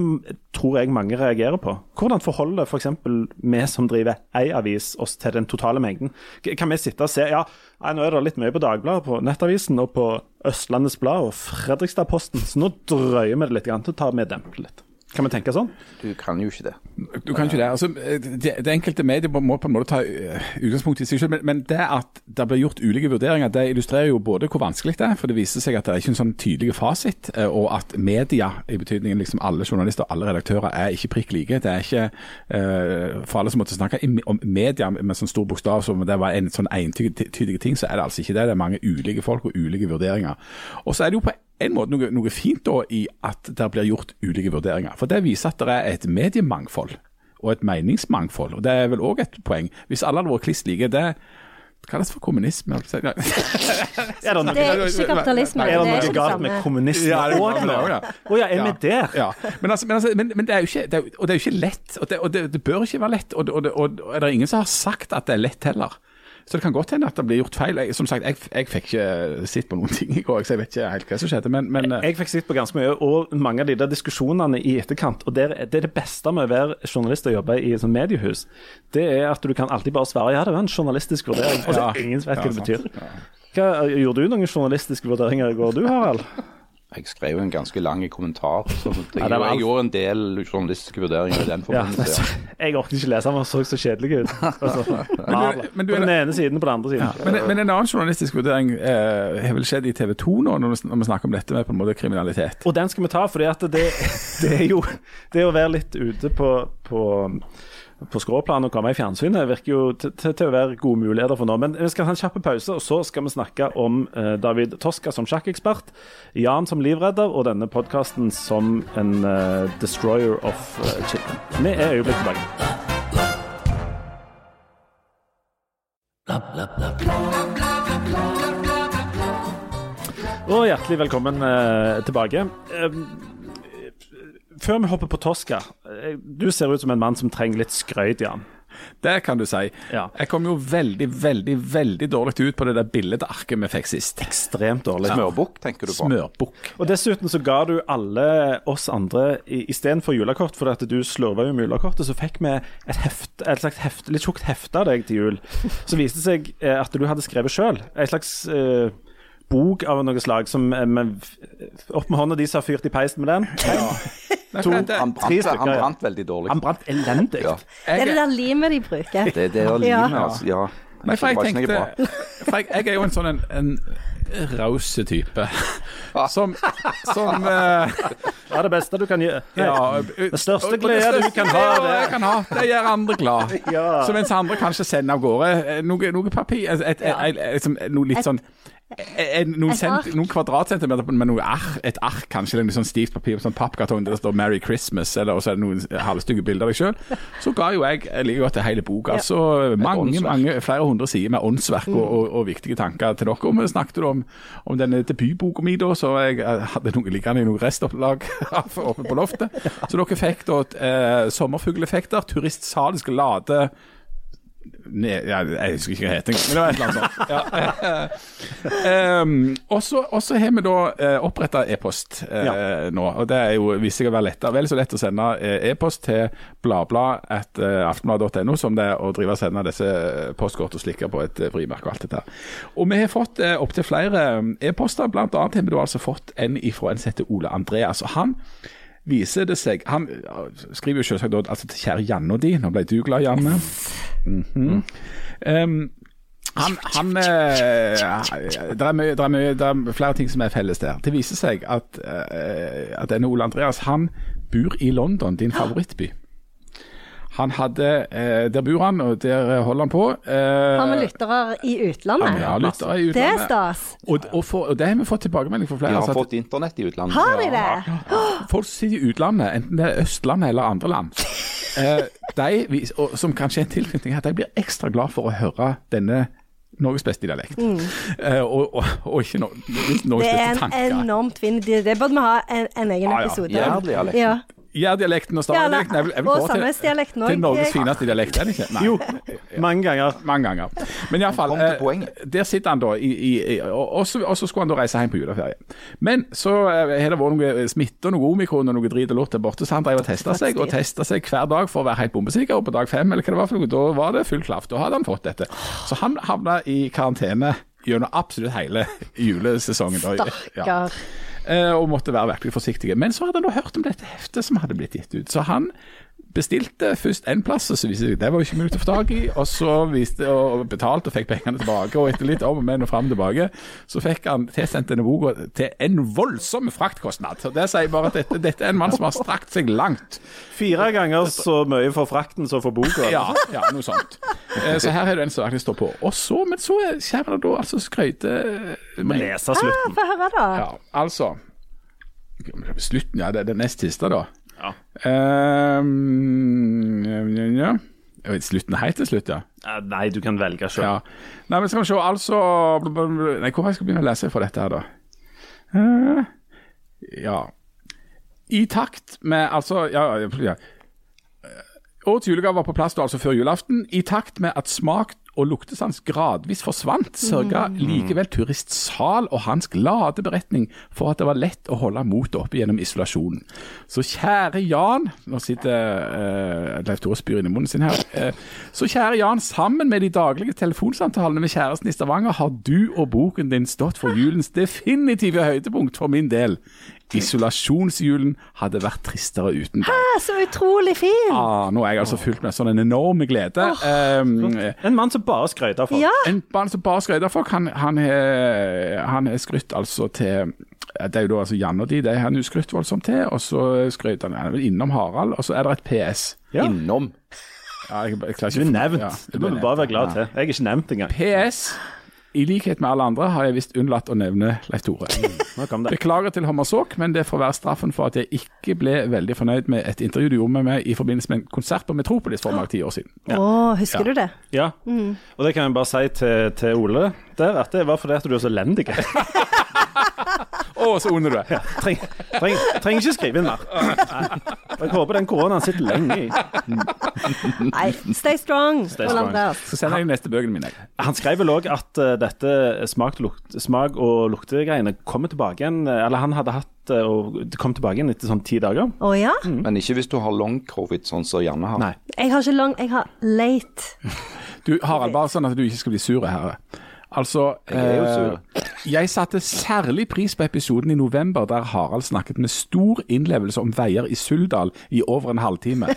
tror jeg mange reagerer på. Hvordan forholder f.eks. vi som driver ei avis oss til den totale mengden? Kan vi sitte og se ja, nå er det litt mye på Dagbladet, på Nettavisen og på Østlandets Blad og Fredrikstad-Posten, så nå drøyer vi det litt, grann, så tar vi demper litt. Kan vi tenke sånn? Du kan jo ikke det. Du kan ikke det. Altså, det, det enkelte medier må på en måte ta eh, utgangspunkt i seg selv, men, men det at det blir gjort ulike vurderinger, det illustrerer jo både hvor vanskelig det er, for det viser seg at det er ikke en sånn tydelig fasit, eh, og at media, i betydningen liksom alle journalister og alle redaktører, er ikke prikk like. Det er ikke, uh, For alle som måtte snakke om media med sånn stor bokstav som det var en sånn entydig ting, så er det altså ikke det. Det er mange ulike folk og ulike vurderinger. Og så er det jo på en måte noe, noe fint da i at det blir gjort ulike vurderinger. For det viser at det er et mediemangfold og et meningsmangfold. Og det er vel òg et poeng. Hvis alle hadde vært kliss like, det kalles for kommunisme. Er det er ikke kapitalisme. er det noe galt med kommunisme Ja, det òg nå? Å ja, er vi der? Ja, men, altså, men, altså, men, men det er jo ikke, det er, og det er jo ikke lett. Og det, og det, det bør ikke være lett. Og, og, og, det- og, er det ingen som har sagt at det er lett heller. Så det kan godt hende at det blir gjort feil. Jeg, som sagt, jeg, jeg fikk ikke sett på noen ting i går, så jeg vet ikke helt hva som skjedde. Men, men jeg, Jeg fikk sett på ganske mye, og mange av de der diskusjonene i etterkant. Og det er, det er det beste med å være journalist og jobbe i et sånt mediehus. Det er at du kan alltid bare svare ja, det var en journalistisk vurdering. Og så Ja. ingen vet hva Ja, det betyr. betyr. Hva, gjorde du noen journalistiske vurderinger i går, du Harald? Jeg skrev en ganske lang kommentar. Så <laughs> jeg, Ja, var jeg gjorde en del journalistiske vurderinger i den forbindelse. Ja. jeg orket ikke lese, han så så kjedelig ut. <laughs> Altså, men du på er- den ene siden på den andre siden. men, men en annen journalistisk vurdering eh, har vel skjedd i TV 2 nå, når vi, snakker om dette med på en måte kriminalitet. Og den skal vi ta, for at det, <laughs> det er jo Det å være litt ute på, på, på skråplan og komme i fjernsynet virker jo til, å være gode muligheter for nå. Men vi skal ha en kjapp pause, og så skal vi snakke om eh, David Toska som sjakkekspert, Jan som livredder og denne podkasten som en eh, destroyer of uh, children. Vi er øyeblikk tilbake. Og hjertelig velkommen eh, tilbake. Eh, før vi hopper på Tosca, eh, du ser ut som en mann som trenger litt skrøyt, Jan. Det kan du si. Ja. Jeg kom jo veldig, veldig veldig dårlig ut på det der billedarket vi fikk sist. Ekstremt dårlig. Smørbukk, tenker du på? Smørbukk. Og dessuten så ga du alle oss andre i- istedenfor julekort, fordi at du slurva jo med julekortet, så fikk vi et, heft, et slags heft, litt tjukt hefte av deg til jul. Så viste det seg eh, at du hadde skrevet sjøl. Et slags eh, bok av noe slag som eh, med, Opp med hånda de som har fyrt i peisen med den. Ja. To- Han Tre brant, stykker, han brant veldig dårlig. Han brant elendig. Ja. Det er det <laughs> der limet de bruker. Det, det er limet, Ja. altså. Ja. Men for jeg tenkte. <laughs> For jeg, jeg er jo en sånn en, en rause type. Som, som eh, Ja, det beste du kan gjøre. Ja, Det største og- og glede du kan ha, det- jeg kan ha, det gjør andre glad. Ja. Så mens andre kanskje sender av gårde eh, noe, noe papir et, et, et, et, Noe litt sånn noen, Et cent, noen kvadratcentimeter med noe ark, et ark kanskje, eller noe sånn stivt papir, sånn pappkartong der det står 'Merry Christmas', eller og så er det noen halvstygge bilder av deg sjøl. Så ga jo jeg jeg liker godt hele boka. Ja. Så mange, mange, flere hundre sider med åndsverk og, og, og viktige tanker til dere. Og vi snakket om, om denne debutboka mi, da, så jeg eh, hadde noe liggende i noe restopplag <laughs> oppe på loftet. <laughs> Så dere fikk da eh, sommerfugleffekter, turistsalisk lade Ja, jeg husker ikke hva det heter, men det var et eller annet sånt. Ja. <laughs> um, og så har vi da uh, oppretta e-post uh, Ja. nå. og Det er jo viser seg å være lettere, vel så lett å sende eh, e-post til bladblad.aftenblad.no som det er å drive og sende disse postkort og slikke på et eh, frimerke og alt dette. Og vi har fått uh, opptil flere eh, e-poster, annet har vi da altså fått en ifra en som heter Ole Andreas. og han viser det seg Han skriver jo selvsagt altså til kjære Janne og de. Nå ble du glad, Janne. Mhm. um, han, han eh, det, er mye, det, er mye, det er flere ting som er felles der. Det viser seg at, eh, at denne Ole Andreas han bor i London, din favorittby. Han hadde, eh, Der bor han, og der holder han på. Eh, Har vi lyttere i utlandet? Ja, lyttere i Det er stas. Og, og, for, og det har vi fått tilbakemelding fra De Vi har altså fått internett i utlandet. Har de det? Folk som sitter i utlandet, enten det er Østlandet eller andre land, <laughs> eh, de, og, som kanskje er en tilknytning her, de blir ekstra glad for å høre denne Norges beste dialekt. Eh, og, og, og ikke no, Norges Det er en tanker. enormt fin. Det burde vi ha en, en egen ah, ja. episode dialekt. Ja. Jærdialekten og Ja, dialekten Stavangdialekten er vel- er vel og kåret til. Norges fineste dialekt, er det ikke? Nei. Jo, mange ganger. Mange ganger. Men iallfall, eh, der sitter han da, i, i, i, og, så, skulle han da reise hjem på juleferie. Men så eh, har det vært noe smitte og noe omikron og noe drit og lort der borte, så han drev og testa seg, og testa seg hver dag for å være helt bombesikker. Og på dag fem, eller hva det var for noe, da var det full klaff. Da hadde han fått dette. Så han havna i karantene gjennom absolutt hele julesesongen. Stakkar. Ja. Eh, og måtte være virkelig forsiktige. Men så hadde han hørt om dette heftet som hadde blitt gitt ut. Så han bestilte først en plass, og så viste det seg det var jo ikke mulig å få tak i. Og så viste, og betalte og fikk pengene tilbake. Og etter litt om og men og fram og tilbake, så fikk han tilsendt denne boka til en voldsom fraktkostnad. Og det sier bare at dette, dette er en mann som har strakt seg langt. Fire ganger så mye for frakten som for boka. Ja, ja noe sånt. Eh, Så her er det en som virkelig står på. Og så, men så kommer det da altså skryte Du må lese slutten. Få høre, da. Ja, altså Slutten, ja. Det er det nest siste, da. Ja. Ehm, ja. Slutten helt til slutt, ja. Nei, du kan velge sjøl. ja. Nei, men skal vi se, altså Nei, hvor jeg skal begynne å lese fra dette her, da? Uh, ja. I takt med Altså, ja, ja. Årets julegave var på plass da, altså før julaften. I takt med at smak og luktesans gradvis forsvant, sørga likevel turistsal og hans glade beretning for at det var lett å holde motet oppe gjennom isolasjonen. Så kjære Jan Nå sitter uh, Leif Tore spyr inn i munnen sin her. Uh, så kjære Jan, sammen med de daglige telefonsamtalene med kjæresten i Stavanger, har du og boken din stått for julens definitive høydepunkt for min del. Isolasjonsjulen hadde vært tristere uten deg. Ah, Så utrolig fin! Ah, nå er jeg altså fylt med sånn en enorm glede. Um, En mann som bare skrøt av folk. Ja. en mann som bare skrøt av folk, han, han, har skrytt altså til Det er jo da altså Jan og de, det har han jo skrytt voldsomt til. Og så skrøt han, han er vel innom Harald, og så er det et PS. Ja. Innom. Ja, jeg, jeg klarer Du er nevnt. Ja, det må ble bare være glad til. Jeg er ikke nevnt engang. PS. I likhet med alle andre har jeg visst unnlatt å nevne Leif Tore. Nå. Beklager til Hommersåk, men det får være straffen for at jeg ikke ble veldig fornøyd med et intervju du gjorde med meg i forbindelse med en konsert på Metropolis for mange ti år siden. Å, husker Ja. du det? Ja, og det kan jeg bare si til, til Ole der, at det var fordi at du er så elendig. <laughs> Å, så onde du er! Treng, treng, trenger ikke skrive inn mer. <laughs> Jeg håper den koronaen sitter lenge i. Nei, stay strong, Stay strong. Så sender jeg neste bøkene mine. Han skrev vel òg at uh, dette smak, lukt, smak og luktegreiene kommer tilbake igjen eh, Eller han hadde hatt uh, og det kom tilbake igjen etter sånn ti dager. Å ja? Men ikke hvis du har long covid, sånn som Janne har. Nei. Jeg har ikke long, jeg har late. Du, Harald, bare sånn at du ikke skal bli sur her. Altså, Jeg eh, jeg satte særlig pris på episoden i november der Harald snakket med stor innlevelse om veier i Suldal i over en halvtime.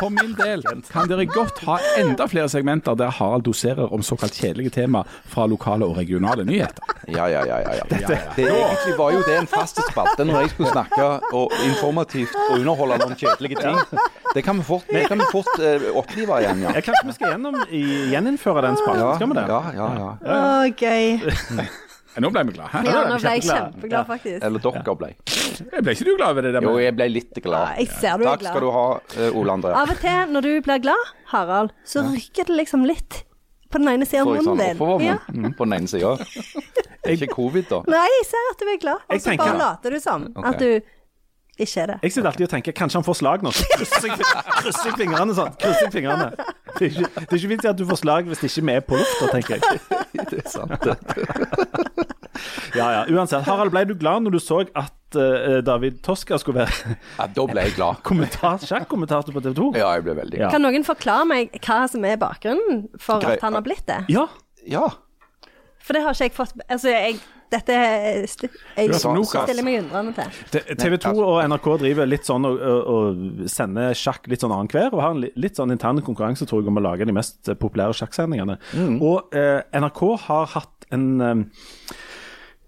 For min del kan dere godt ha enda flere segmenter der Harald doserer om såkalt kjedelige tema fra lokale og regionale nyheter. Ja, ja, ja. ja, ja. Det, det egentlig var jo det en fast spalte når jeg skulle snakke og informativt og underholde noen kjedelige ting. Det kan vi fort, det kan vi fort uh, opplive igjen, ja. Ja, kanskje vi skal gjennom, gjeninnføre den spalten? Ja, Skal vi det? ja, ja, ja. Å, gøy. <laughs> Nå ble vi glad. Hæ? Ja, nå ble jeg kjempeglad. faktisk. Eller dere ble. Jeg Ble ikke du glad over det der? Jo, jeg ble litt glad. Ja, jeg ser du er Takk glad. skal du ha, eh, Ole André. Av og til når du blir glad, Harald, så rykker det liksom litt på den ene siden av Får jeg sånn munnen din. Ja. oppovermunn på den ene sida. <laughs> Ikke covid, da. Nei, jeg ser at du er glad, og Jeg så tenker- bare later du som at du ikke er det. Jeg sitter alltid og tenker kanskje han får slag nå. Så krysser jeg, krysser jeg fingrene sånn. Krysser jeg fingrene. Det er ikke, det er ikke vits i at du får slag hvis det ikke vi er på lufta, tenker jeg. <laughs> Det er sant, det. Ja, ja. Uansett, Harald, ble du glad når du så at uh, David Toska skulle være Ja, da ble jeg glad. kommentar, sjakkommentator på TV 2? Ja, jeg ble veldig Ja. glad. Kan noen forklare meg hva som er bakgrunnen for Grei- at han har blitt det? Ja. Ja. For det har ikke jeg fått Altså, jeg Dette jeg, Jeg stiller meg undrende til. TV 2 og NRK driver litt sånn og, og, og sender sjakk litt sånn annenhver, og har en litt sånn intern konkurranse tror jeg, om å lage de mest eh, populære sjakksendingene. Og eh, NRK har hatt en eh,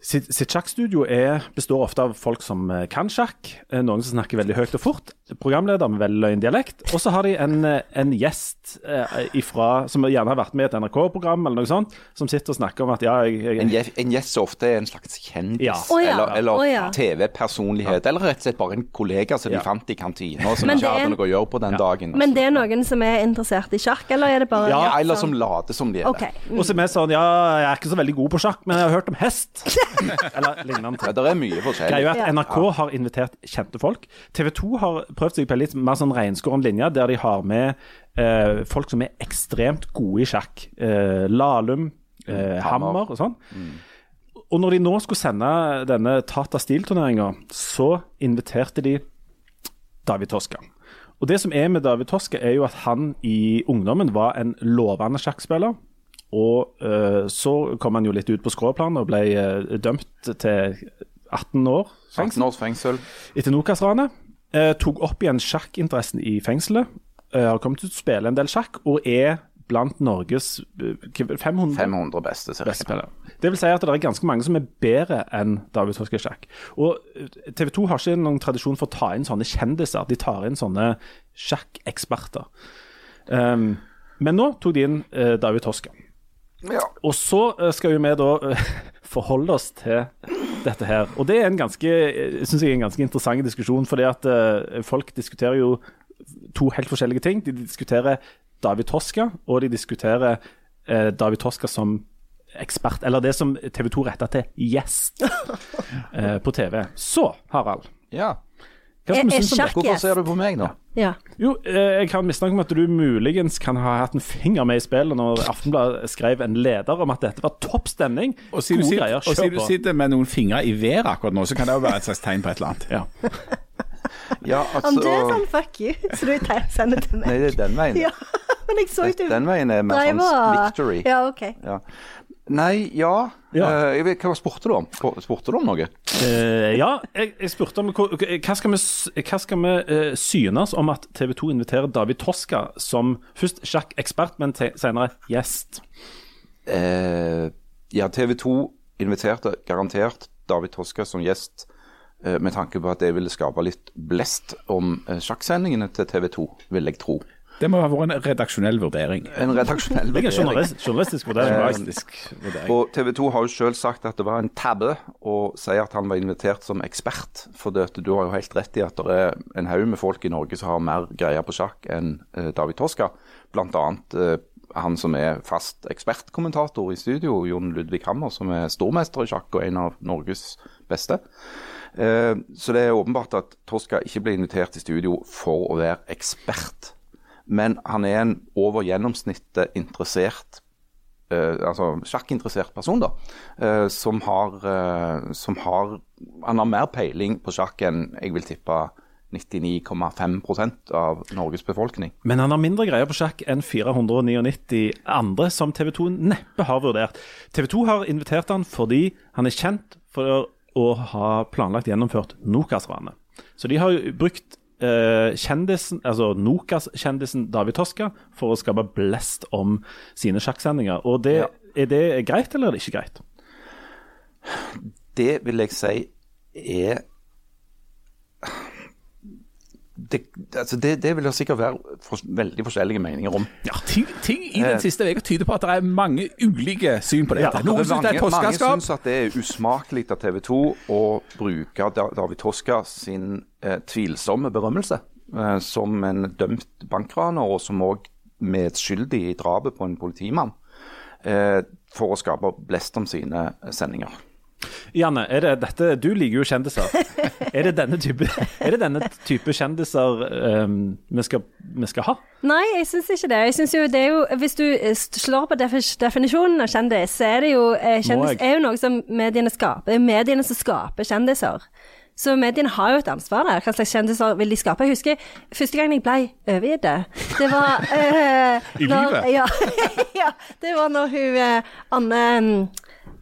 sitt, sitt sjakkstudio er, består ofte av folk som eh, kan sjakk, eh, noen som snakker veldig høyt og fort, programleder med veldig løgndialekt, og så har de en, eh, en gjest eh, ifra, som gjerne har vært med i et NRK-program eller noe sånt, som sitter og snakker om at ja, jeg, jeg En, gje- en gjest som ofte er en slags kjendis, Ja. Eller, eller oh, ja. TV-personlighet, eller rett og slett bare en kollega som Ja. de fant i kantina, som ikke hadde noe å gjøre på den dagen. Men det er noen som er interessert i sjakk, eller er det bare ja, eller sånn- som later som de er okay. det. Mm. Og som er sånn Ja, jeg er ikke så veldig god på sjakk, men jeg har hørt om hest. <laughs> Eller lignende. Ja, det er mye forskjellig. Greia er at Ja. NRK har invitert kjente folk. TV 2 har prøvd seg på en litt mer sånn reinskåren linje, der de har med eh, folk som er ekstremt gode i sjakk. Eh, Lahlum, eh, Hammer. Hammer og sånn. Og når de nå skulle sende denne Tata Steel-turneringa, så inviterte de David Toska. Og det som er med David Toska, er jo at han i ungdommen var en lovende sjakkspiller. Og uh, så kom han jo litt ut på skråplanet og ble uh, dømt til 18 år 18 års fengsel. etter Nokas-ranet. Eh, tok opp igjen sjakkinteressen i fengselet. Eh, har kommet til å spille en del sjakk, og er blant Norges eh, 500 500 beste, spillere. Det vil si at det er ganske mange som er bedre enn David Toske sjakk. Og TV 2 har ikke noen tradisjon for å ta inn sånne kjendiser. De tar inn sånne sjakkeksperter. Um, men nå tok de inn uh, David Toska. Ja. Og så eh, skal jo vi da uh, <laughs> forholde oss til dette her. Og det er en ganske, eh, synes jeg er en ganske interessant diskusjon, fordi at uh, folk diskuterer jo to helt forskjellige ting. De diskuterer David Toska, og de diskuterer uh, David Toska som ekspert, eller det som TV 2 retter til gjest uh, <laughs> på TV. Så, Harald, ja. Hva skal vi synes om det? Hvorfor ser du på meg nå? Ja. Jo, eh, jeg har mistanke om at du muligens kan ha hatt en finger med i spillet når Aftenbladet skrev en leder om at dette var topp stemning. Og siden du, sitter, og siden du sitter med noen fingre i været akkurat nå, så kan det jo være et slags tegn på et eller annet. Ja. <laughs> Ja, Om du er altså sånn fuck you, så du sender til meg. Nei, det er den veien. <laughs> Ja, men jeg så jo du Den veien er mer sånn victory. Ja, OK. Ja. Nei, ja. Ja. Uh, jeg vet, hva spurte du om? Spurte du om noe? Uh, ja, jeg, jeg spurte om hva, hva skal vi, hva skal vi uh, synes om at TV 2 inviterer David Toska som først sjakkekspert, men senere gjest. Ja, TV 2 inviterte garantert David Toska som gjest med tanke på at det ville skape litt blest om sjakksendingene til TV 2, vil jeg tro. Det må ha vært en redaksjonell vurdering. En redaksjonell Det er en vurdering. journalist, journalistisk vurdering. Journalistisk vurdering. Og TV 2 har jo selv sagt at det var en tabbe å si at han var invitert som ekspert. For det, du har jo helt rett i at det er en haug med folk i Norge som har mer greier på sjakk enn eh, David Toska. Blant annet eh, han som er fast ekspertkommentator i studio, Jon Ludvig Hammer, som er stormester i sjakk og en av Norges beste. Eh, så det er åpenbart at Toska ikke ble invitert i studio for å være ekspert. Men han er en over gjennomsnittet interessert Uh, altså sjakkinteressert person, da, uh, som har, uh, som har Han har mer peiling på sjakk enn jeg vil tippe 99,5% av Norges befolkning. Men han har mindre greier på sjakk enn 499 andre som TV 2 neppe har vurdert. TV 2 har invitert han fordi han er kjent for å ha planlagt gjennomført Nokas-ranet. Så de har brukt kjendisen, altså Nokas-kjendisen David Toska for å skape blest om sine sjakksendinger. Og det, Ja. Er det greit, eller er det ikke greit? Det vil jeg si er det, altså det, det vil det sikkert være for, veldig forskjellige meninger om. Ja, ting, ting i den siste uka tyder på at det er mange ulike syn på dette. Ja, Noen syns det er et mange syns at det er usmakelig av TV 2 å bruke David Toska sin eh, tvilsomme berømmelse eh, som en dømt bankraner, og som òg medskyldig i drapet på en politimann, eh, for å skape blest om sine sendinger. Janne, er det dette, du liker jo kjendiser. <laughs> Er det denne type, det denne type kjendiser um, vi, skal, vi skal ha? Nei, jeg syns ikke det. Jeg synes jo det er jo, Hvis du eh, slår på definisjonen av kjendis, så er det jo eh, Kjendis er jo noe som mediene skaper. Det er mediene som skaper kjendiser. Så mediene har jo et ansvar der. Hva slags kjendiser vil de skape? Jeg husker første gang jeg ble overgitt det. Det var uh, <laughs> I når, livet? Ja, <laughs> ja. Det var når hun uh, Anne mm,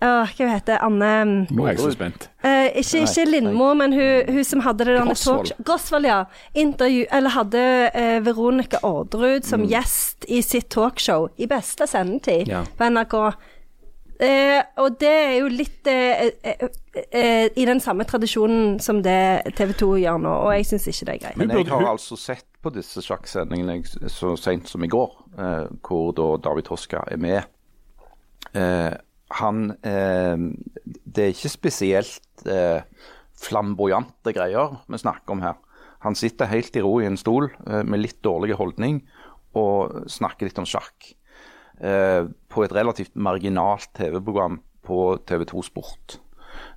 Åh, Hva heter Anne mm, Nå er jeg så spent. Eh, ikke, ikke Lindmo, men hun, hun som hadde det der Grosvold. talk- Grosvold, ja. Intervju, eller hadde eh, Veronica Orderud som gjest i sitt talkshow i beste sendetid Ja. på NRK. Eh, og det er jo litt eh, eh, eh, i den samme tradisjonen som det TV 2 gjør nå, og jeg syns ikke det er greit. Men jeg har altså sett på disse sjakksendingene jeg- så sent som i går, eh, hvor da David Toska er med. Eh, han eh, Det er ikke spesielt eh, flamboyante greier vi snakker om her. Han sitter helt i ro i en stol eh, med litt dårlig holdning og snakker litt om sjakk. Eh, på et relativt marginalt TV-program på TV2 Sport.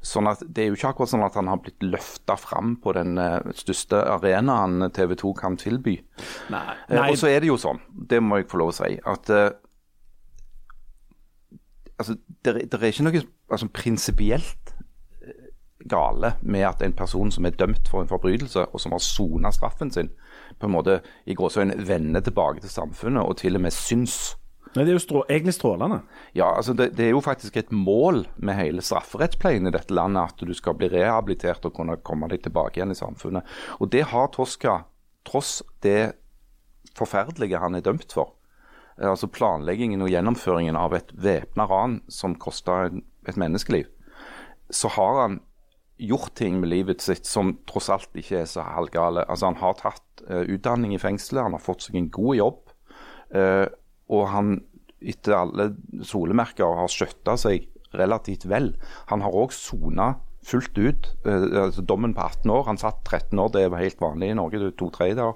Sånn at Det er jo ikke akkurat sånn at han har blitt løfta fram på den eh, største arenaen TV 2 kan tilby. Nei. Nei. og så er det jo sånn, det må jeg få lov å si, at eh, altså, det, er- det er ikke noe altså, prinsipielt eh, gale med at en person som er dømt for en forbrytelse, og som har sona straffen sin, på en måte i gåsehøyden vender tilbake til samfunnet og til og med syns. Nei, det er jo strå, egentlig strålende. Ja, altså det, det er jo faktisk et mål med hele strafferettspleien i dette landet at du skal bli rehabilitert og kunne komme deg tilbake igjen i samfunnet. Og det har Toska, tross det forferdelige han er dømt for. Eh, Altså planleggingen og gjennomføringen av et væpna ran som kosta et menneskeliv. Så har han gjort ting med livet sitt som tross alt ikke er så halvgale. Altså Han har tatt uh, utdanning i fengselet, han har fått seg en god jobb. Uh, og han etter alle solemerker har skjøtta seg relativt vel. Han har òg sona fullt ut. Uh, altså Dommen på 18 år. Han satt 13 år, det er helt vanlig i Norge. to tredjedeler.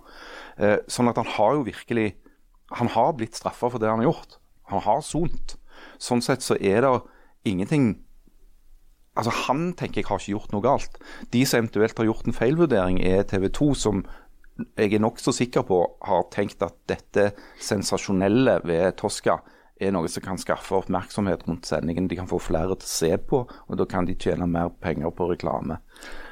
Uh, sånn at han har jo virkelig Han har blitt straffa for det han har gjort. Han har sont. Sånn sett så er det ingenting Altså Han tenker jeg har ikke gjort noe galt. De som eventuelt har gjort en feilvurdering, er TV 2, som jeg er nokså sikker på har tenkt at dette sensasjonelle ved Tosca er noe som kan skaffe oppmerksomhet rundt sendingen. De kan få flere til å se på, og da kan de tjene mer penger på reklame.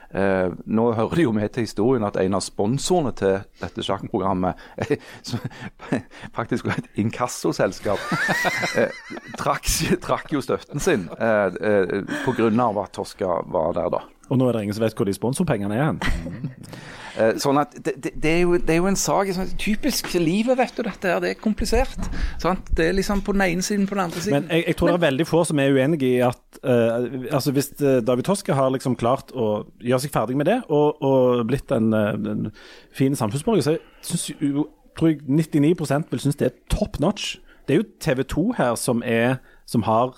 Eh, nå hører det jo med til historien at en av sponsorene til dette sjakkprogrammet, eh, som <laughs> faktisk var et inkassoselskap, eh, trakk, trakk jo støtten sin eh, eh, pga. at Tosca var der, da. Og nå er det ingen som vet hvor de sponsorpengene er hen. <laughs> Eh, sånn at det, det, er jo, det er jo en sak sånn, Typisk livet, vet du. Dette her, det er komplisert. Sant? Det er liksom på den ene siden, på den andre siden. Men jeg, jeg tror det er veldig få som er uenige i at uh, altså Hvis eh, David Toske har liksom klart å gjøre seg ferdig med det, og, og blitt en, en fin samfunnsborger, så synes, jo- tror jeg 99 vil synes det er top notch. Det er jo TV 2 her som, er, som har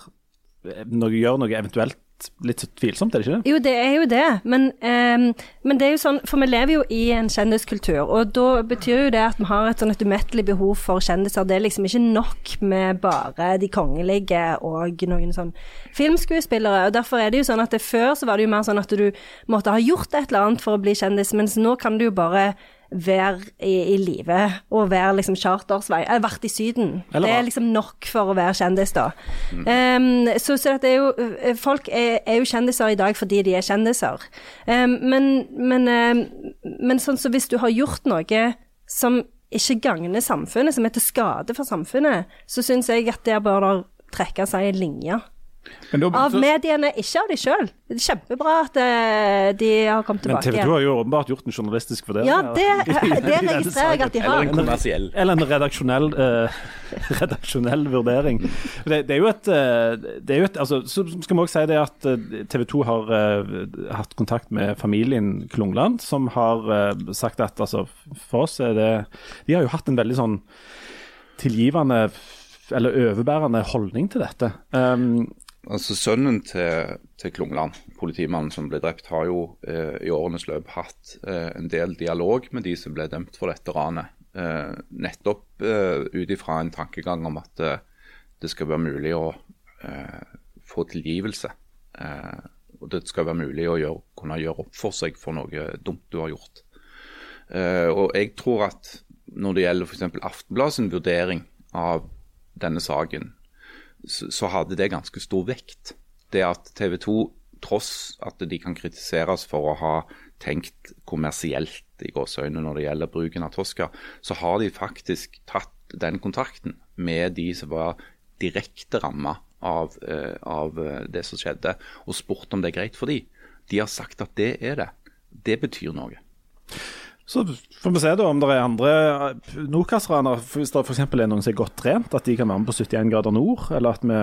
noe, gjør noe eventuelt litt tvilsomt, er det ikke det? Jo, det er jo det, men, um, men det er jo sånn, for vi lever jo i en kjendiskultur, og da betyr jo det at vi har et sånn et umettelig behov for kjendiser. Det er liksom ikke nok med bare de kongelige og noen sånn filmskuespillere, og derfor er det jo sånn at det før så var det jo mer sånn at du måtte ha gjort et eller annet for å bli kjendis, mens nå kan du jo bare være i, i live og være liksom chartersvei, eller vært i Syden. Eller det er liksom nok for å være kjendis, da. Ehm, så så det er jo, eh, folk er, er jo kjendiser i dag fordi de er kjendiser. Um, men, men, um, men sånn så hvis du har gjort noe som ikke gagner samfunnet, som er til skade for samfunnet, så syns jeg at der bør det trekke seg en linje. Men da, Av mediene, ikke av de sjøl. Det kjempebra at eh, de har kommet tilbake. Men TV 2 har jo åpenbart gjort en journalistisk vurdering. Ja, det, <laughs> det registrerer jeg at de Eller har. en kommersiell. Eller en redaksjonell, uh, <laughs> redaksjonell vurdering. Det, det er jo et, eh, det er jo et altså, Så skal vi også si det at TV 2 har uh, hatt kontakt med familien Klungland, som har uh, sagt at altså, for oss er det De har jo hatt en veldig sånn tilgivende eller overbærende holdning til dette. Um, Altså Sønnen til, til Klungland, politimannen som ble drept, har jo eh, i årenes løp hatt eh, en del dialog med de som ble dømt for dette ranet. Eh, nettopp eh, ut ifra en tankegang om at eh, det skal være mulig å eh, få tilgivelse. Eh, og det skal være mulig å gjøre, kunne gjøre opp for seg for noe dumt du har gjort. Og jeg tror at når det gjelder f.eks. Aftenbladets vurdering av denne saken, så, hadde det ganske stor vekt. Det at TV 2, tross at de kan kritiseres for å ha tenkt kommersielt i gåseøynene når det gjelder bruken av Tosca, så har de faktisk tatt den kontakten med de som var direkte ramma av, eh, av eh, det som skjedde, og spurt om det er greit for de. De har sagt at det er det. Det betyr noe. Så får vi se da om det er andre Nokas-raner, hvis det f.eks. er noen som er godt trent, at de kan være med på 71 grader nord, eller at vi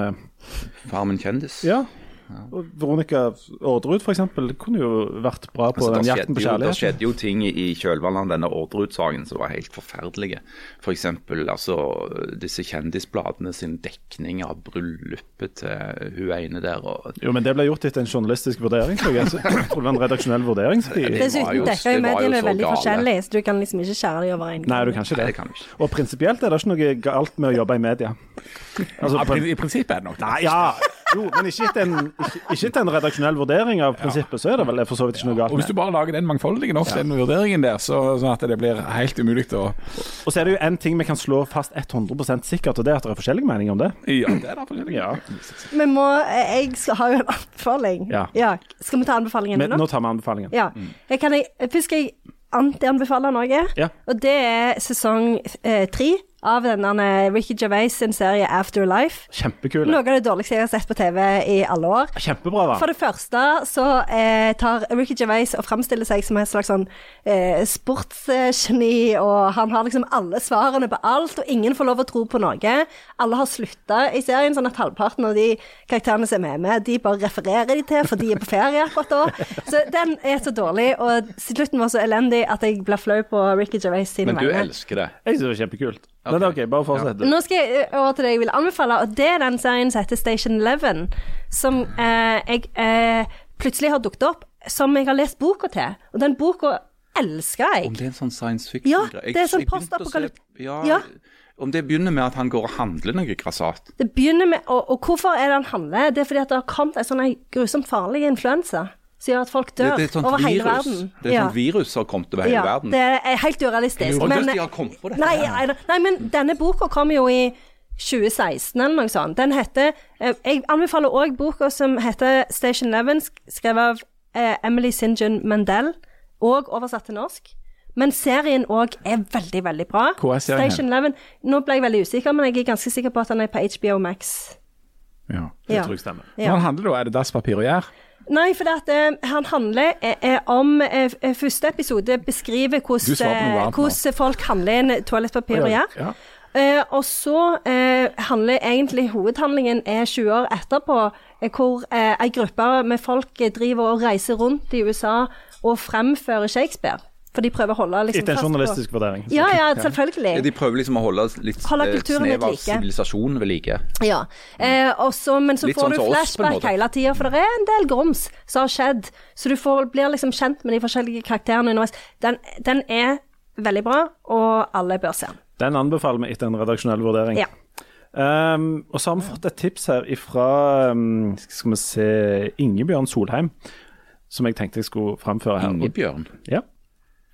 Farmen kjendis. Ja. Og Veronica Orderud f.eks. kunne jo vært bra på Altså, den det, jakten på kjærlighet. det skjedde jo ting i kjølvannet av denne Orderud-saken som var helt forferdelige. F.eks. altså, disse kjendisbladene sin dekning av bryllupet til hun ene der. Og, Jo, men det ble gjort etter en journalistisk vurdering, tror jeg. Tror det var en redaksjonell vurdering. Dessuten dekker jo mediene veldig gale. forskjellig, så du kan liksom ikke skjære dem over en Nei, du kan ikke Nei, det. det kan ikke. Og prinsipielt er det ikke noe galt med å jobbe i media. Altså, Ja, I prinsippet er det nok det. Nei, ja, jo, men ikke etter en, ikke, ikke etter en redaksjonell vurdering av prinsippet, så er det vel for så vidt ikke noe galt Og hvis du bare lager den mangfoldige nok, den vurderingen der, så, sånn at det blir helt umulig å Og så er det jo en ting vi kan slå fast 100% sikkert, og det er at det er forskjellige meninger om det. Ja, det er da forskjellige. Ja. Vi må Jeg skal ha jo en anbefaling. Ja. Skal vi ta anbefalingen Men nå? nå tar vi anbefalingen. Ja. Jeg kan jeg, først skal jeg anti-anbefale noe, Ja. og det er sesong eh, tre av denne Ricky Gervais sin serie Afterlife. Kjempekul. Noe av det dårligste jeg har sett på TV i alle år. Kjempebra, da. For det første så eh, tar Ricky Gervais og framstiller seg som en slags sånn eh, sportsgeni, og han har liksom alle svarene på alt, og ingen får lov å tro på noe. Alle har slutta i serien, sånn at halvparten av de karakterene som er med, de bare refererer de til, for de er på ferie akkurat da. Så den er så dårlig, og slutten var så elendig at jeg blir flau på Ricky Gervais sine Men du vegne. elsker det. Jeg synes det var kjempekult. Men det er OK, bare fortsett. Nå skal jeg over til det jeg vil anbefale, og det er den serien som heter Station Eleven, som eh, jeg eh, plutselig har dukket opp, som jeg har lest boka til. Og den boka elsker jeg. Om det er en sånn science fiction-greie? det er sånn Jeg begynte å se- postapokalyp- Ja, Ja. Om det begynner med at han går og handler noe grassat. Det begynner med, og, og hvorfor er det han handler? Det er fordi at det har kommet en sånn grusomt farlig influensa som gjør at folk dør det det over hele virus. verden. Det er et sånt virus som har kommet over hele ja, verden. det er helt urealistisk. Og men- de har kommet på dette Nei, nei, nei, men denne boka kom jo i 2016 eller noe sånt. Den heter eh, Jeg anbefaler òg boka som heter Station Eleven, skrevet av eh, Emily St. John Mandel, og oversatt til norsk. Men serien òg er veldig, veldig bra. Hvor er serien Station Eleven Nå ble jeg veldig usikker, men jeg er ganske sikker på at den er på HBO Max. Ja. Det Ja. tror jeg stemmer. Ja. Hva handler det om? Er det dasspapir og gjær? Nei, for at, uh, han handler eh, om uh, Første episode beskriver hvordan, folk handler inn toalettpapir og gjær. Ja. Og så handler egentlig hovedhandlingen er 20 år etterpå, hvor ei gruppe med folk driver og reiser rundt i USA og fremfører Shakespeare. For de prøver å holde liksom Etter en journalistisk vurdering. Ja, ja, selvfølgelig. Ja, de prøver liksom å holde litt Holde eh, snev av sivilisasjonen ved like. Ja, eh, også, men så Litt får sånn du oss, flashback hele tida, for det er en del grums som har skjedd. Så du får, blir liksom kjent med de forskjellige karakterene underveis. Den, den er veldig bra, og alle bør se den. Den anbefaler vi etter en redaksjonell vurdering. Ja. Um, og så har vi fått et tips her fra um, skal vi se, Ingebjørn Solheim, som jeg tenkte jeg skulle framføre her. Ingebjørn. Ja,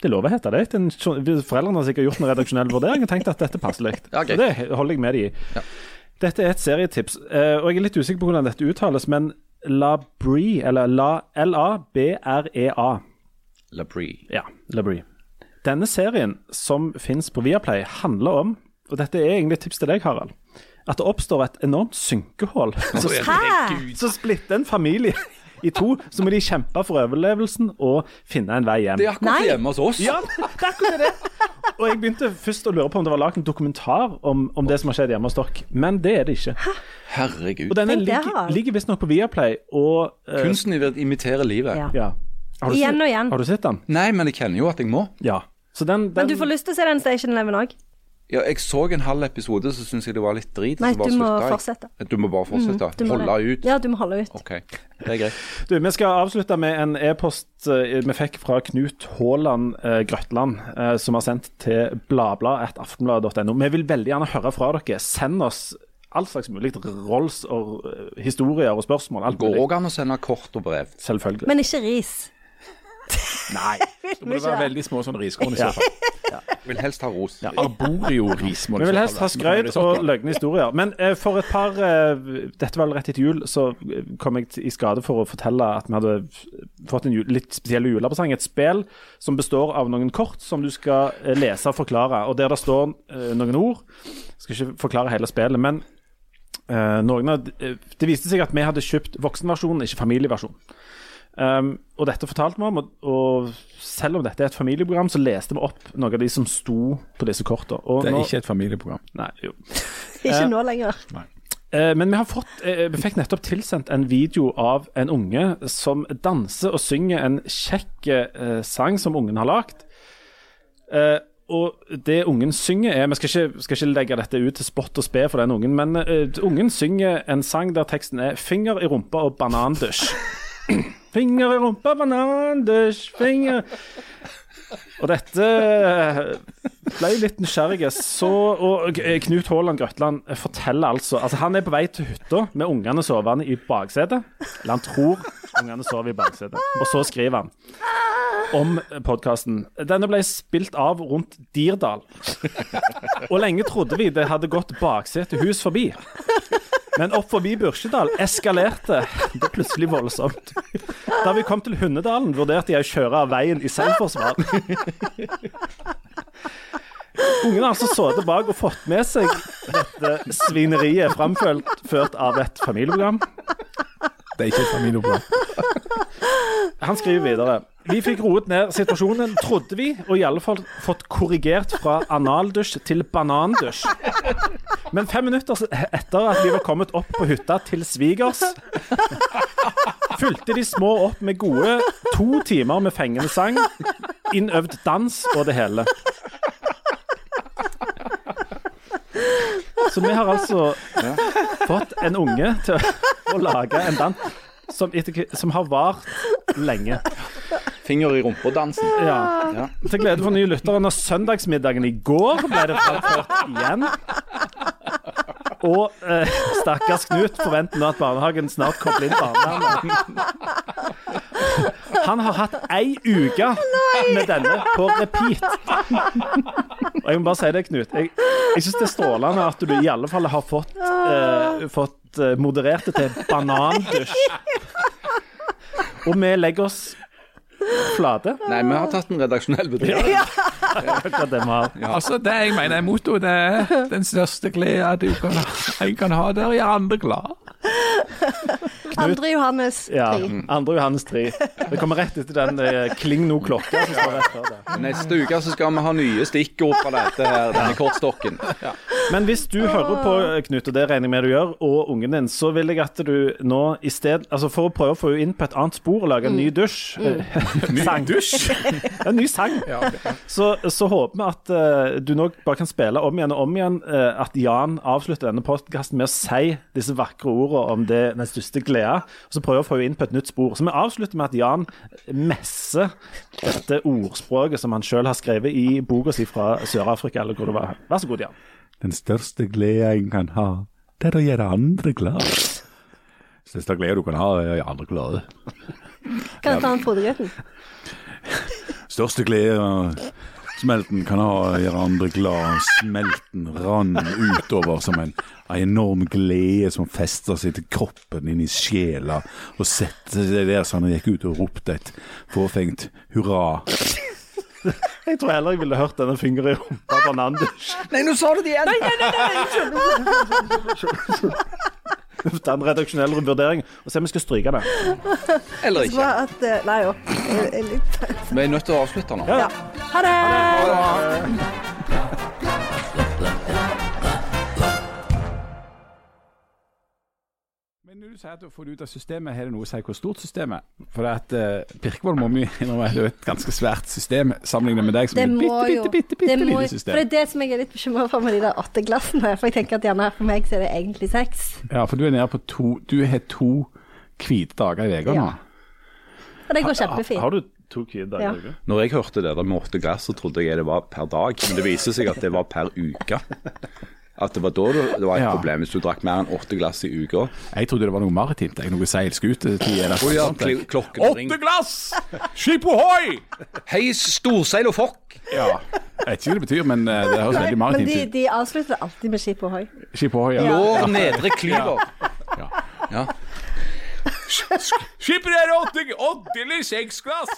det lover å hete det. Den, foreldrene har sikkert gjort en redaksjonell vurdering og tenkt at dette passer likt. Ja, okay. Det holder jeg med de i. Ja. Dette er et serietips, eh, og jeg er litt usikker på hvordan dette uttales, men Labrie, eller La- L-A-B-R-E-A. Labrie. Ja, Labrie. Denne serien som finnes på Viaplay, handler om, og dette er egentlig et tips til deg, Harald, at det oppstår et enormt synkehull. Så, så splitter en familie i to, så må de kjempe for overlevelsen og finne en vei hjem. Det er akkurat Nei. hjemme hos oss. Ja, <laughs> det er akkurat det. Og jeg begynte først å lure på om det var lagd en dokumentar om, om det som har skjedd hjemme hos dere, men det er det ikke. Herregud. Og denne ligger, ligger visstnok på Viaplay, og uh, Kunsten i å imitere livet. Ja. ja. Har du Igjen sett- og igjen. Har du sett den? Nei, men jeg kjenner jo at jeg må. Ja. Så den, den Men du får lyst til å se den Station Eleven òg. Ja, jeg så en halv episode, så syns jeg det var litt drit. Nei, du må jeg. fortsette. Du må bare fortsette? Mm, må Holde det. ut? Ja, du må holde ut. OK, det er greit. Du, Vi skal avslutte med en e-post eh, vi fikk fra Knut Haaland eh, Grøtland, eh, som har sendt til bladblad.aftenbladet.no. Vi vil veldig gjerne høre fra dere. Send oss all slags mulig. Rolls og eh, historier og spørsmål. Alt Går òg an å sende kort og brev. Selvfølgelig. Men ikke ris. Nei. Da må det være veldig små sånne riskorn i så Ja. fall. Vil helst ha ros. Ja, Arborio-ris Vi vil helst ha skrøyt og løgne historier. Men eh, for et par eh, Dette var vel rett etter jul, så eh, kom jeg i skade for å fortelle at vi hadde fått en jul, litt spesiell julepresang. Et spill som består av noen kort som du skal eh, lese og forklare. Og der det står eh, noen ord. Jeg skal ikke forklare hele spillet, men eh, noen av, eh, det viste seg at vi hadde kjøpt voksenversjonen, ikke familieversjon. Um, og dette fortalte vi om, og, og selv om dette er et familieprogram, så leste vi opp noen av de som sto på disse kortene. Og Det er nå- ikke et familieprogram. Nei, jo. Ikke nå lenger. Uh, Men vi har fått, uh, vi fikk nettopp tilsendt en video av en unge som danser og synger en kjekk uh, sang som ungen har lagd. Eh, og det ungen synger er Vi skal ikke, skal ikke legge dette ut til spott og spe for den ungen, men ungen synger en sang der teksten er 'Finger i rumpa og banandusj'. Finger i rumpa, banandusj, finger Og dette ble jeg litt nysgjerrig. Så, og Knut Haaland Grøtland forteller altså Altså Han er på vei til hytta med ungene sovende i baksetet. Eller han tror ungene sover i baksetet. Og så skriver han om podkasten. Denne ble spilt av rundt Dirdal. Og lenge trodde vi det hadde gått baksetehus forbi. Men opp forbi Burkjedal eskalerte det plutselig voldsomt. Da vi kom til Hundedalen, vurderte jeg å kjøre av veien i selvforsvar. Ungen har altså sittet bak og fått med seg dette svineriet framført av et familieprogram. Det er ikke et familieprogram. Han skriver videre. Vi fikk roet ned situasjonen, trodde vi, og i alle fall fått korrigert fra analdusj til banandusj. Men fem minutter etter at vi var kommet opp på hytta til svigers, fulgte de små opp med gode to timer med fengende sang, innøvd dans og det hele. Så vi har altså fått en unge til å, å lage en dans som, etter, som har vart lenge. Finger i rumpa-dansen. Ja. Ja. Til glede for nye lyttere. Når søndagsmiddagen i går ble det framført igjen. Og eh, stakkars Knut forventer nå at barnehagen snart kobler inn barnevernet. Han har hatt ei uke med denne på repeat. Og jeg må bare si det, Knut. Jeg, jeg syns det er strålende at du i alle fall har fått, eh, fått eh, moderert det til banandusj. Og vi legger oss flate. Nei, vi har tatt en redaksjonell vurdering. Akkurat det vi har. Altså, det jeg mener er motto, det er den største glede du kan, jeg kan ha, der, er andre glad. Andre Johannes Ja, 3. andre Johannes 3. Det kommer rett etter den eh, Kling no klokka som står rett før det. Neste uke så skal vi ha nye stikkord fra dette her, denne kortstokken. Men hvis du hører på, eh, Knut, og det regner jeg med du gjør, og ungen din, så vil jeg at du nå i sted Altså for å prøve å få henne inn på et annet spor og lage en ny dusj eh, Sang. Dusj? <laughs> en ny sang. <laughs> Så, så håper vi at uh, du nå bare kan spille om igjen og om igjen uh, at Jan avslutter denne podkasten med å si disse vakre ordene om det, den største gleda, og så vi å få henne inn på et nytt spor. Så vi avslutter med at Jan messer dette ordspråket som han sjøl har skrevet i boka si fra Sør-Afrika, eller hvor det var. Vær så god, Jan. Den største gleda jeg kan ha, det er å gjøre andre glad. Største glede du kan ha, er å gjøre andre glade. Kan jeg ta en? Største glede smelten kan ha, er gjøre andre glad. Smelten rann utover som en, en enorm glede som fester seg til kroppen, inn i sjela, og setter seg der så han gikk ut og ropte et forfengt hurra. Jeg tror heller jeg ville hørt denne fingeren i rumpa banandusj. Nei, nå sa du det igjen! <laughs> Ta en redaksjonell vurdering og se om vi skal stryke det. Eller ikke. var at, eh, nei jo. Jeg Vi er nødt til å avslutte nå. Ja. Ja. Ha det! Men når du sier at du får det ut av systemet, har det noe å si hvor stort systemet er? For at uh, Pirkvold må vi innrømme er et ganske svært system sammenlignet med deg som Det er et bitte, bitte, bitte, bitte, lite må, lite For det er det som jeg er litt bekymra for med de der åtte glassene. For jeg tenker at gjerne for meg så er det egentlig seks. Ja, for du er nede på to Du har to hvite dager i uka nå. Ja. Og det går kjempefint. Har du to hvite dager? Ja. i uka? Når jeg hørte det der med åtte glass, så trodde jeg det var per dag. Men det viser seg at det var per uke. <laughs> At det var da det var et Ja. problem, hvis du drakk mer enn åtte glass i uka. Jeg trodde det var noe maritimt. jeg, Noe seilskutetid eller Å ja, kl-. Åtte glass! Skip ohoi! Hei, storseil og fokk! Ja. Jeg vet ikke hva det betyr, men eh, det høres veldig maritimt de, ut. de avslutter alltid med skip ohoi. Skip ohoi, ja. Lår nedre klyver. ja. Ja. Skipper er åtte, åtte eller seks glass!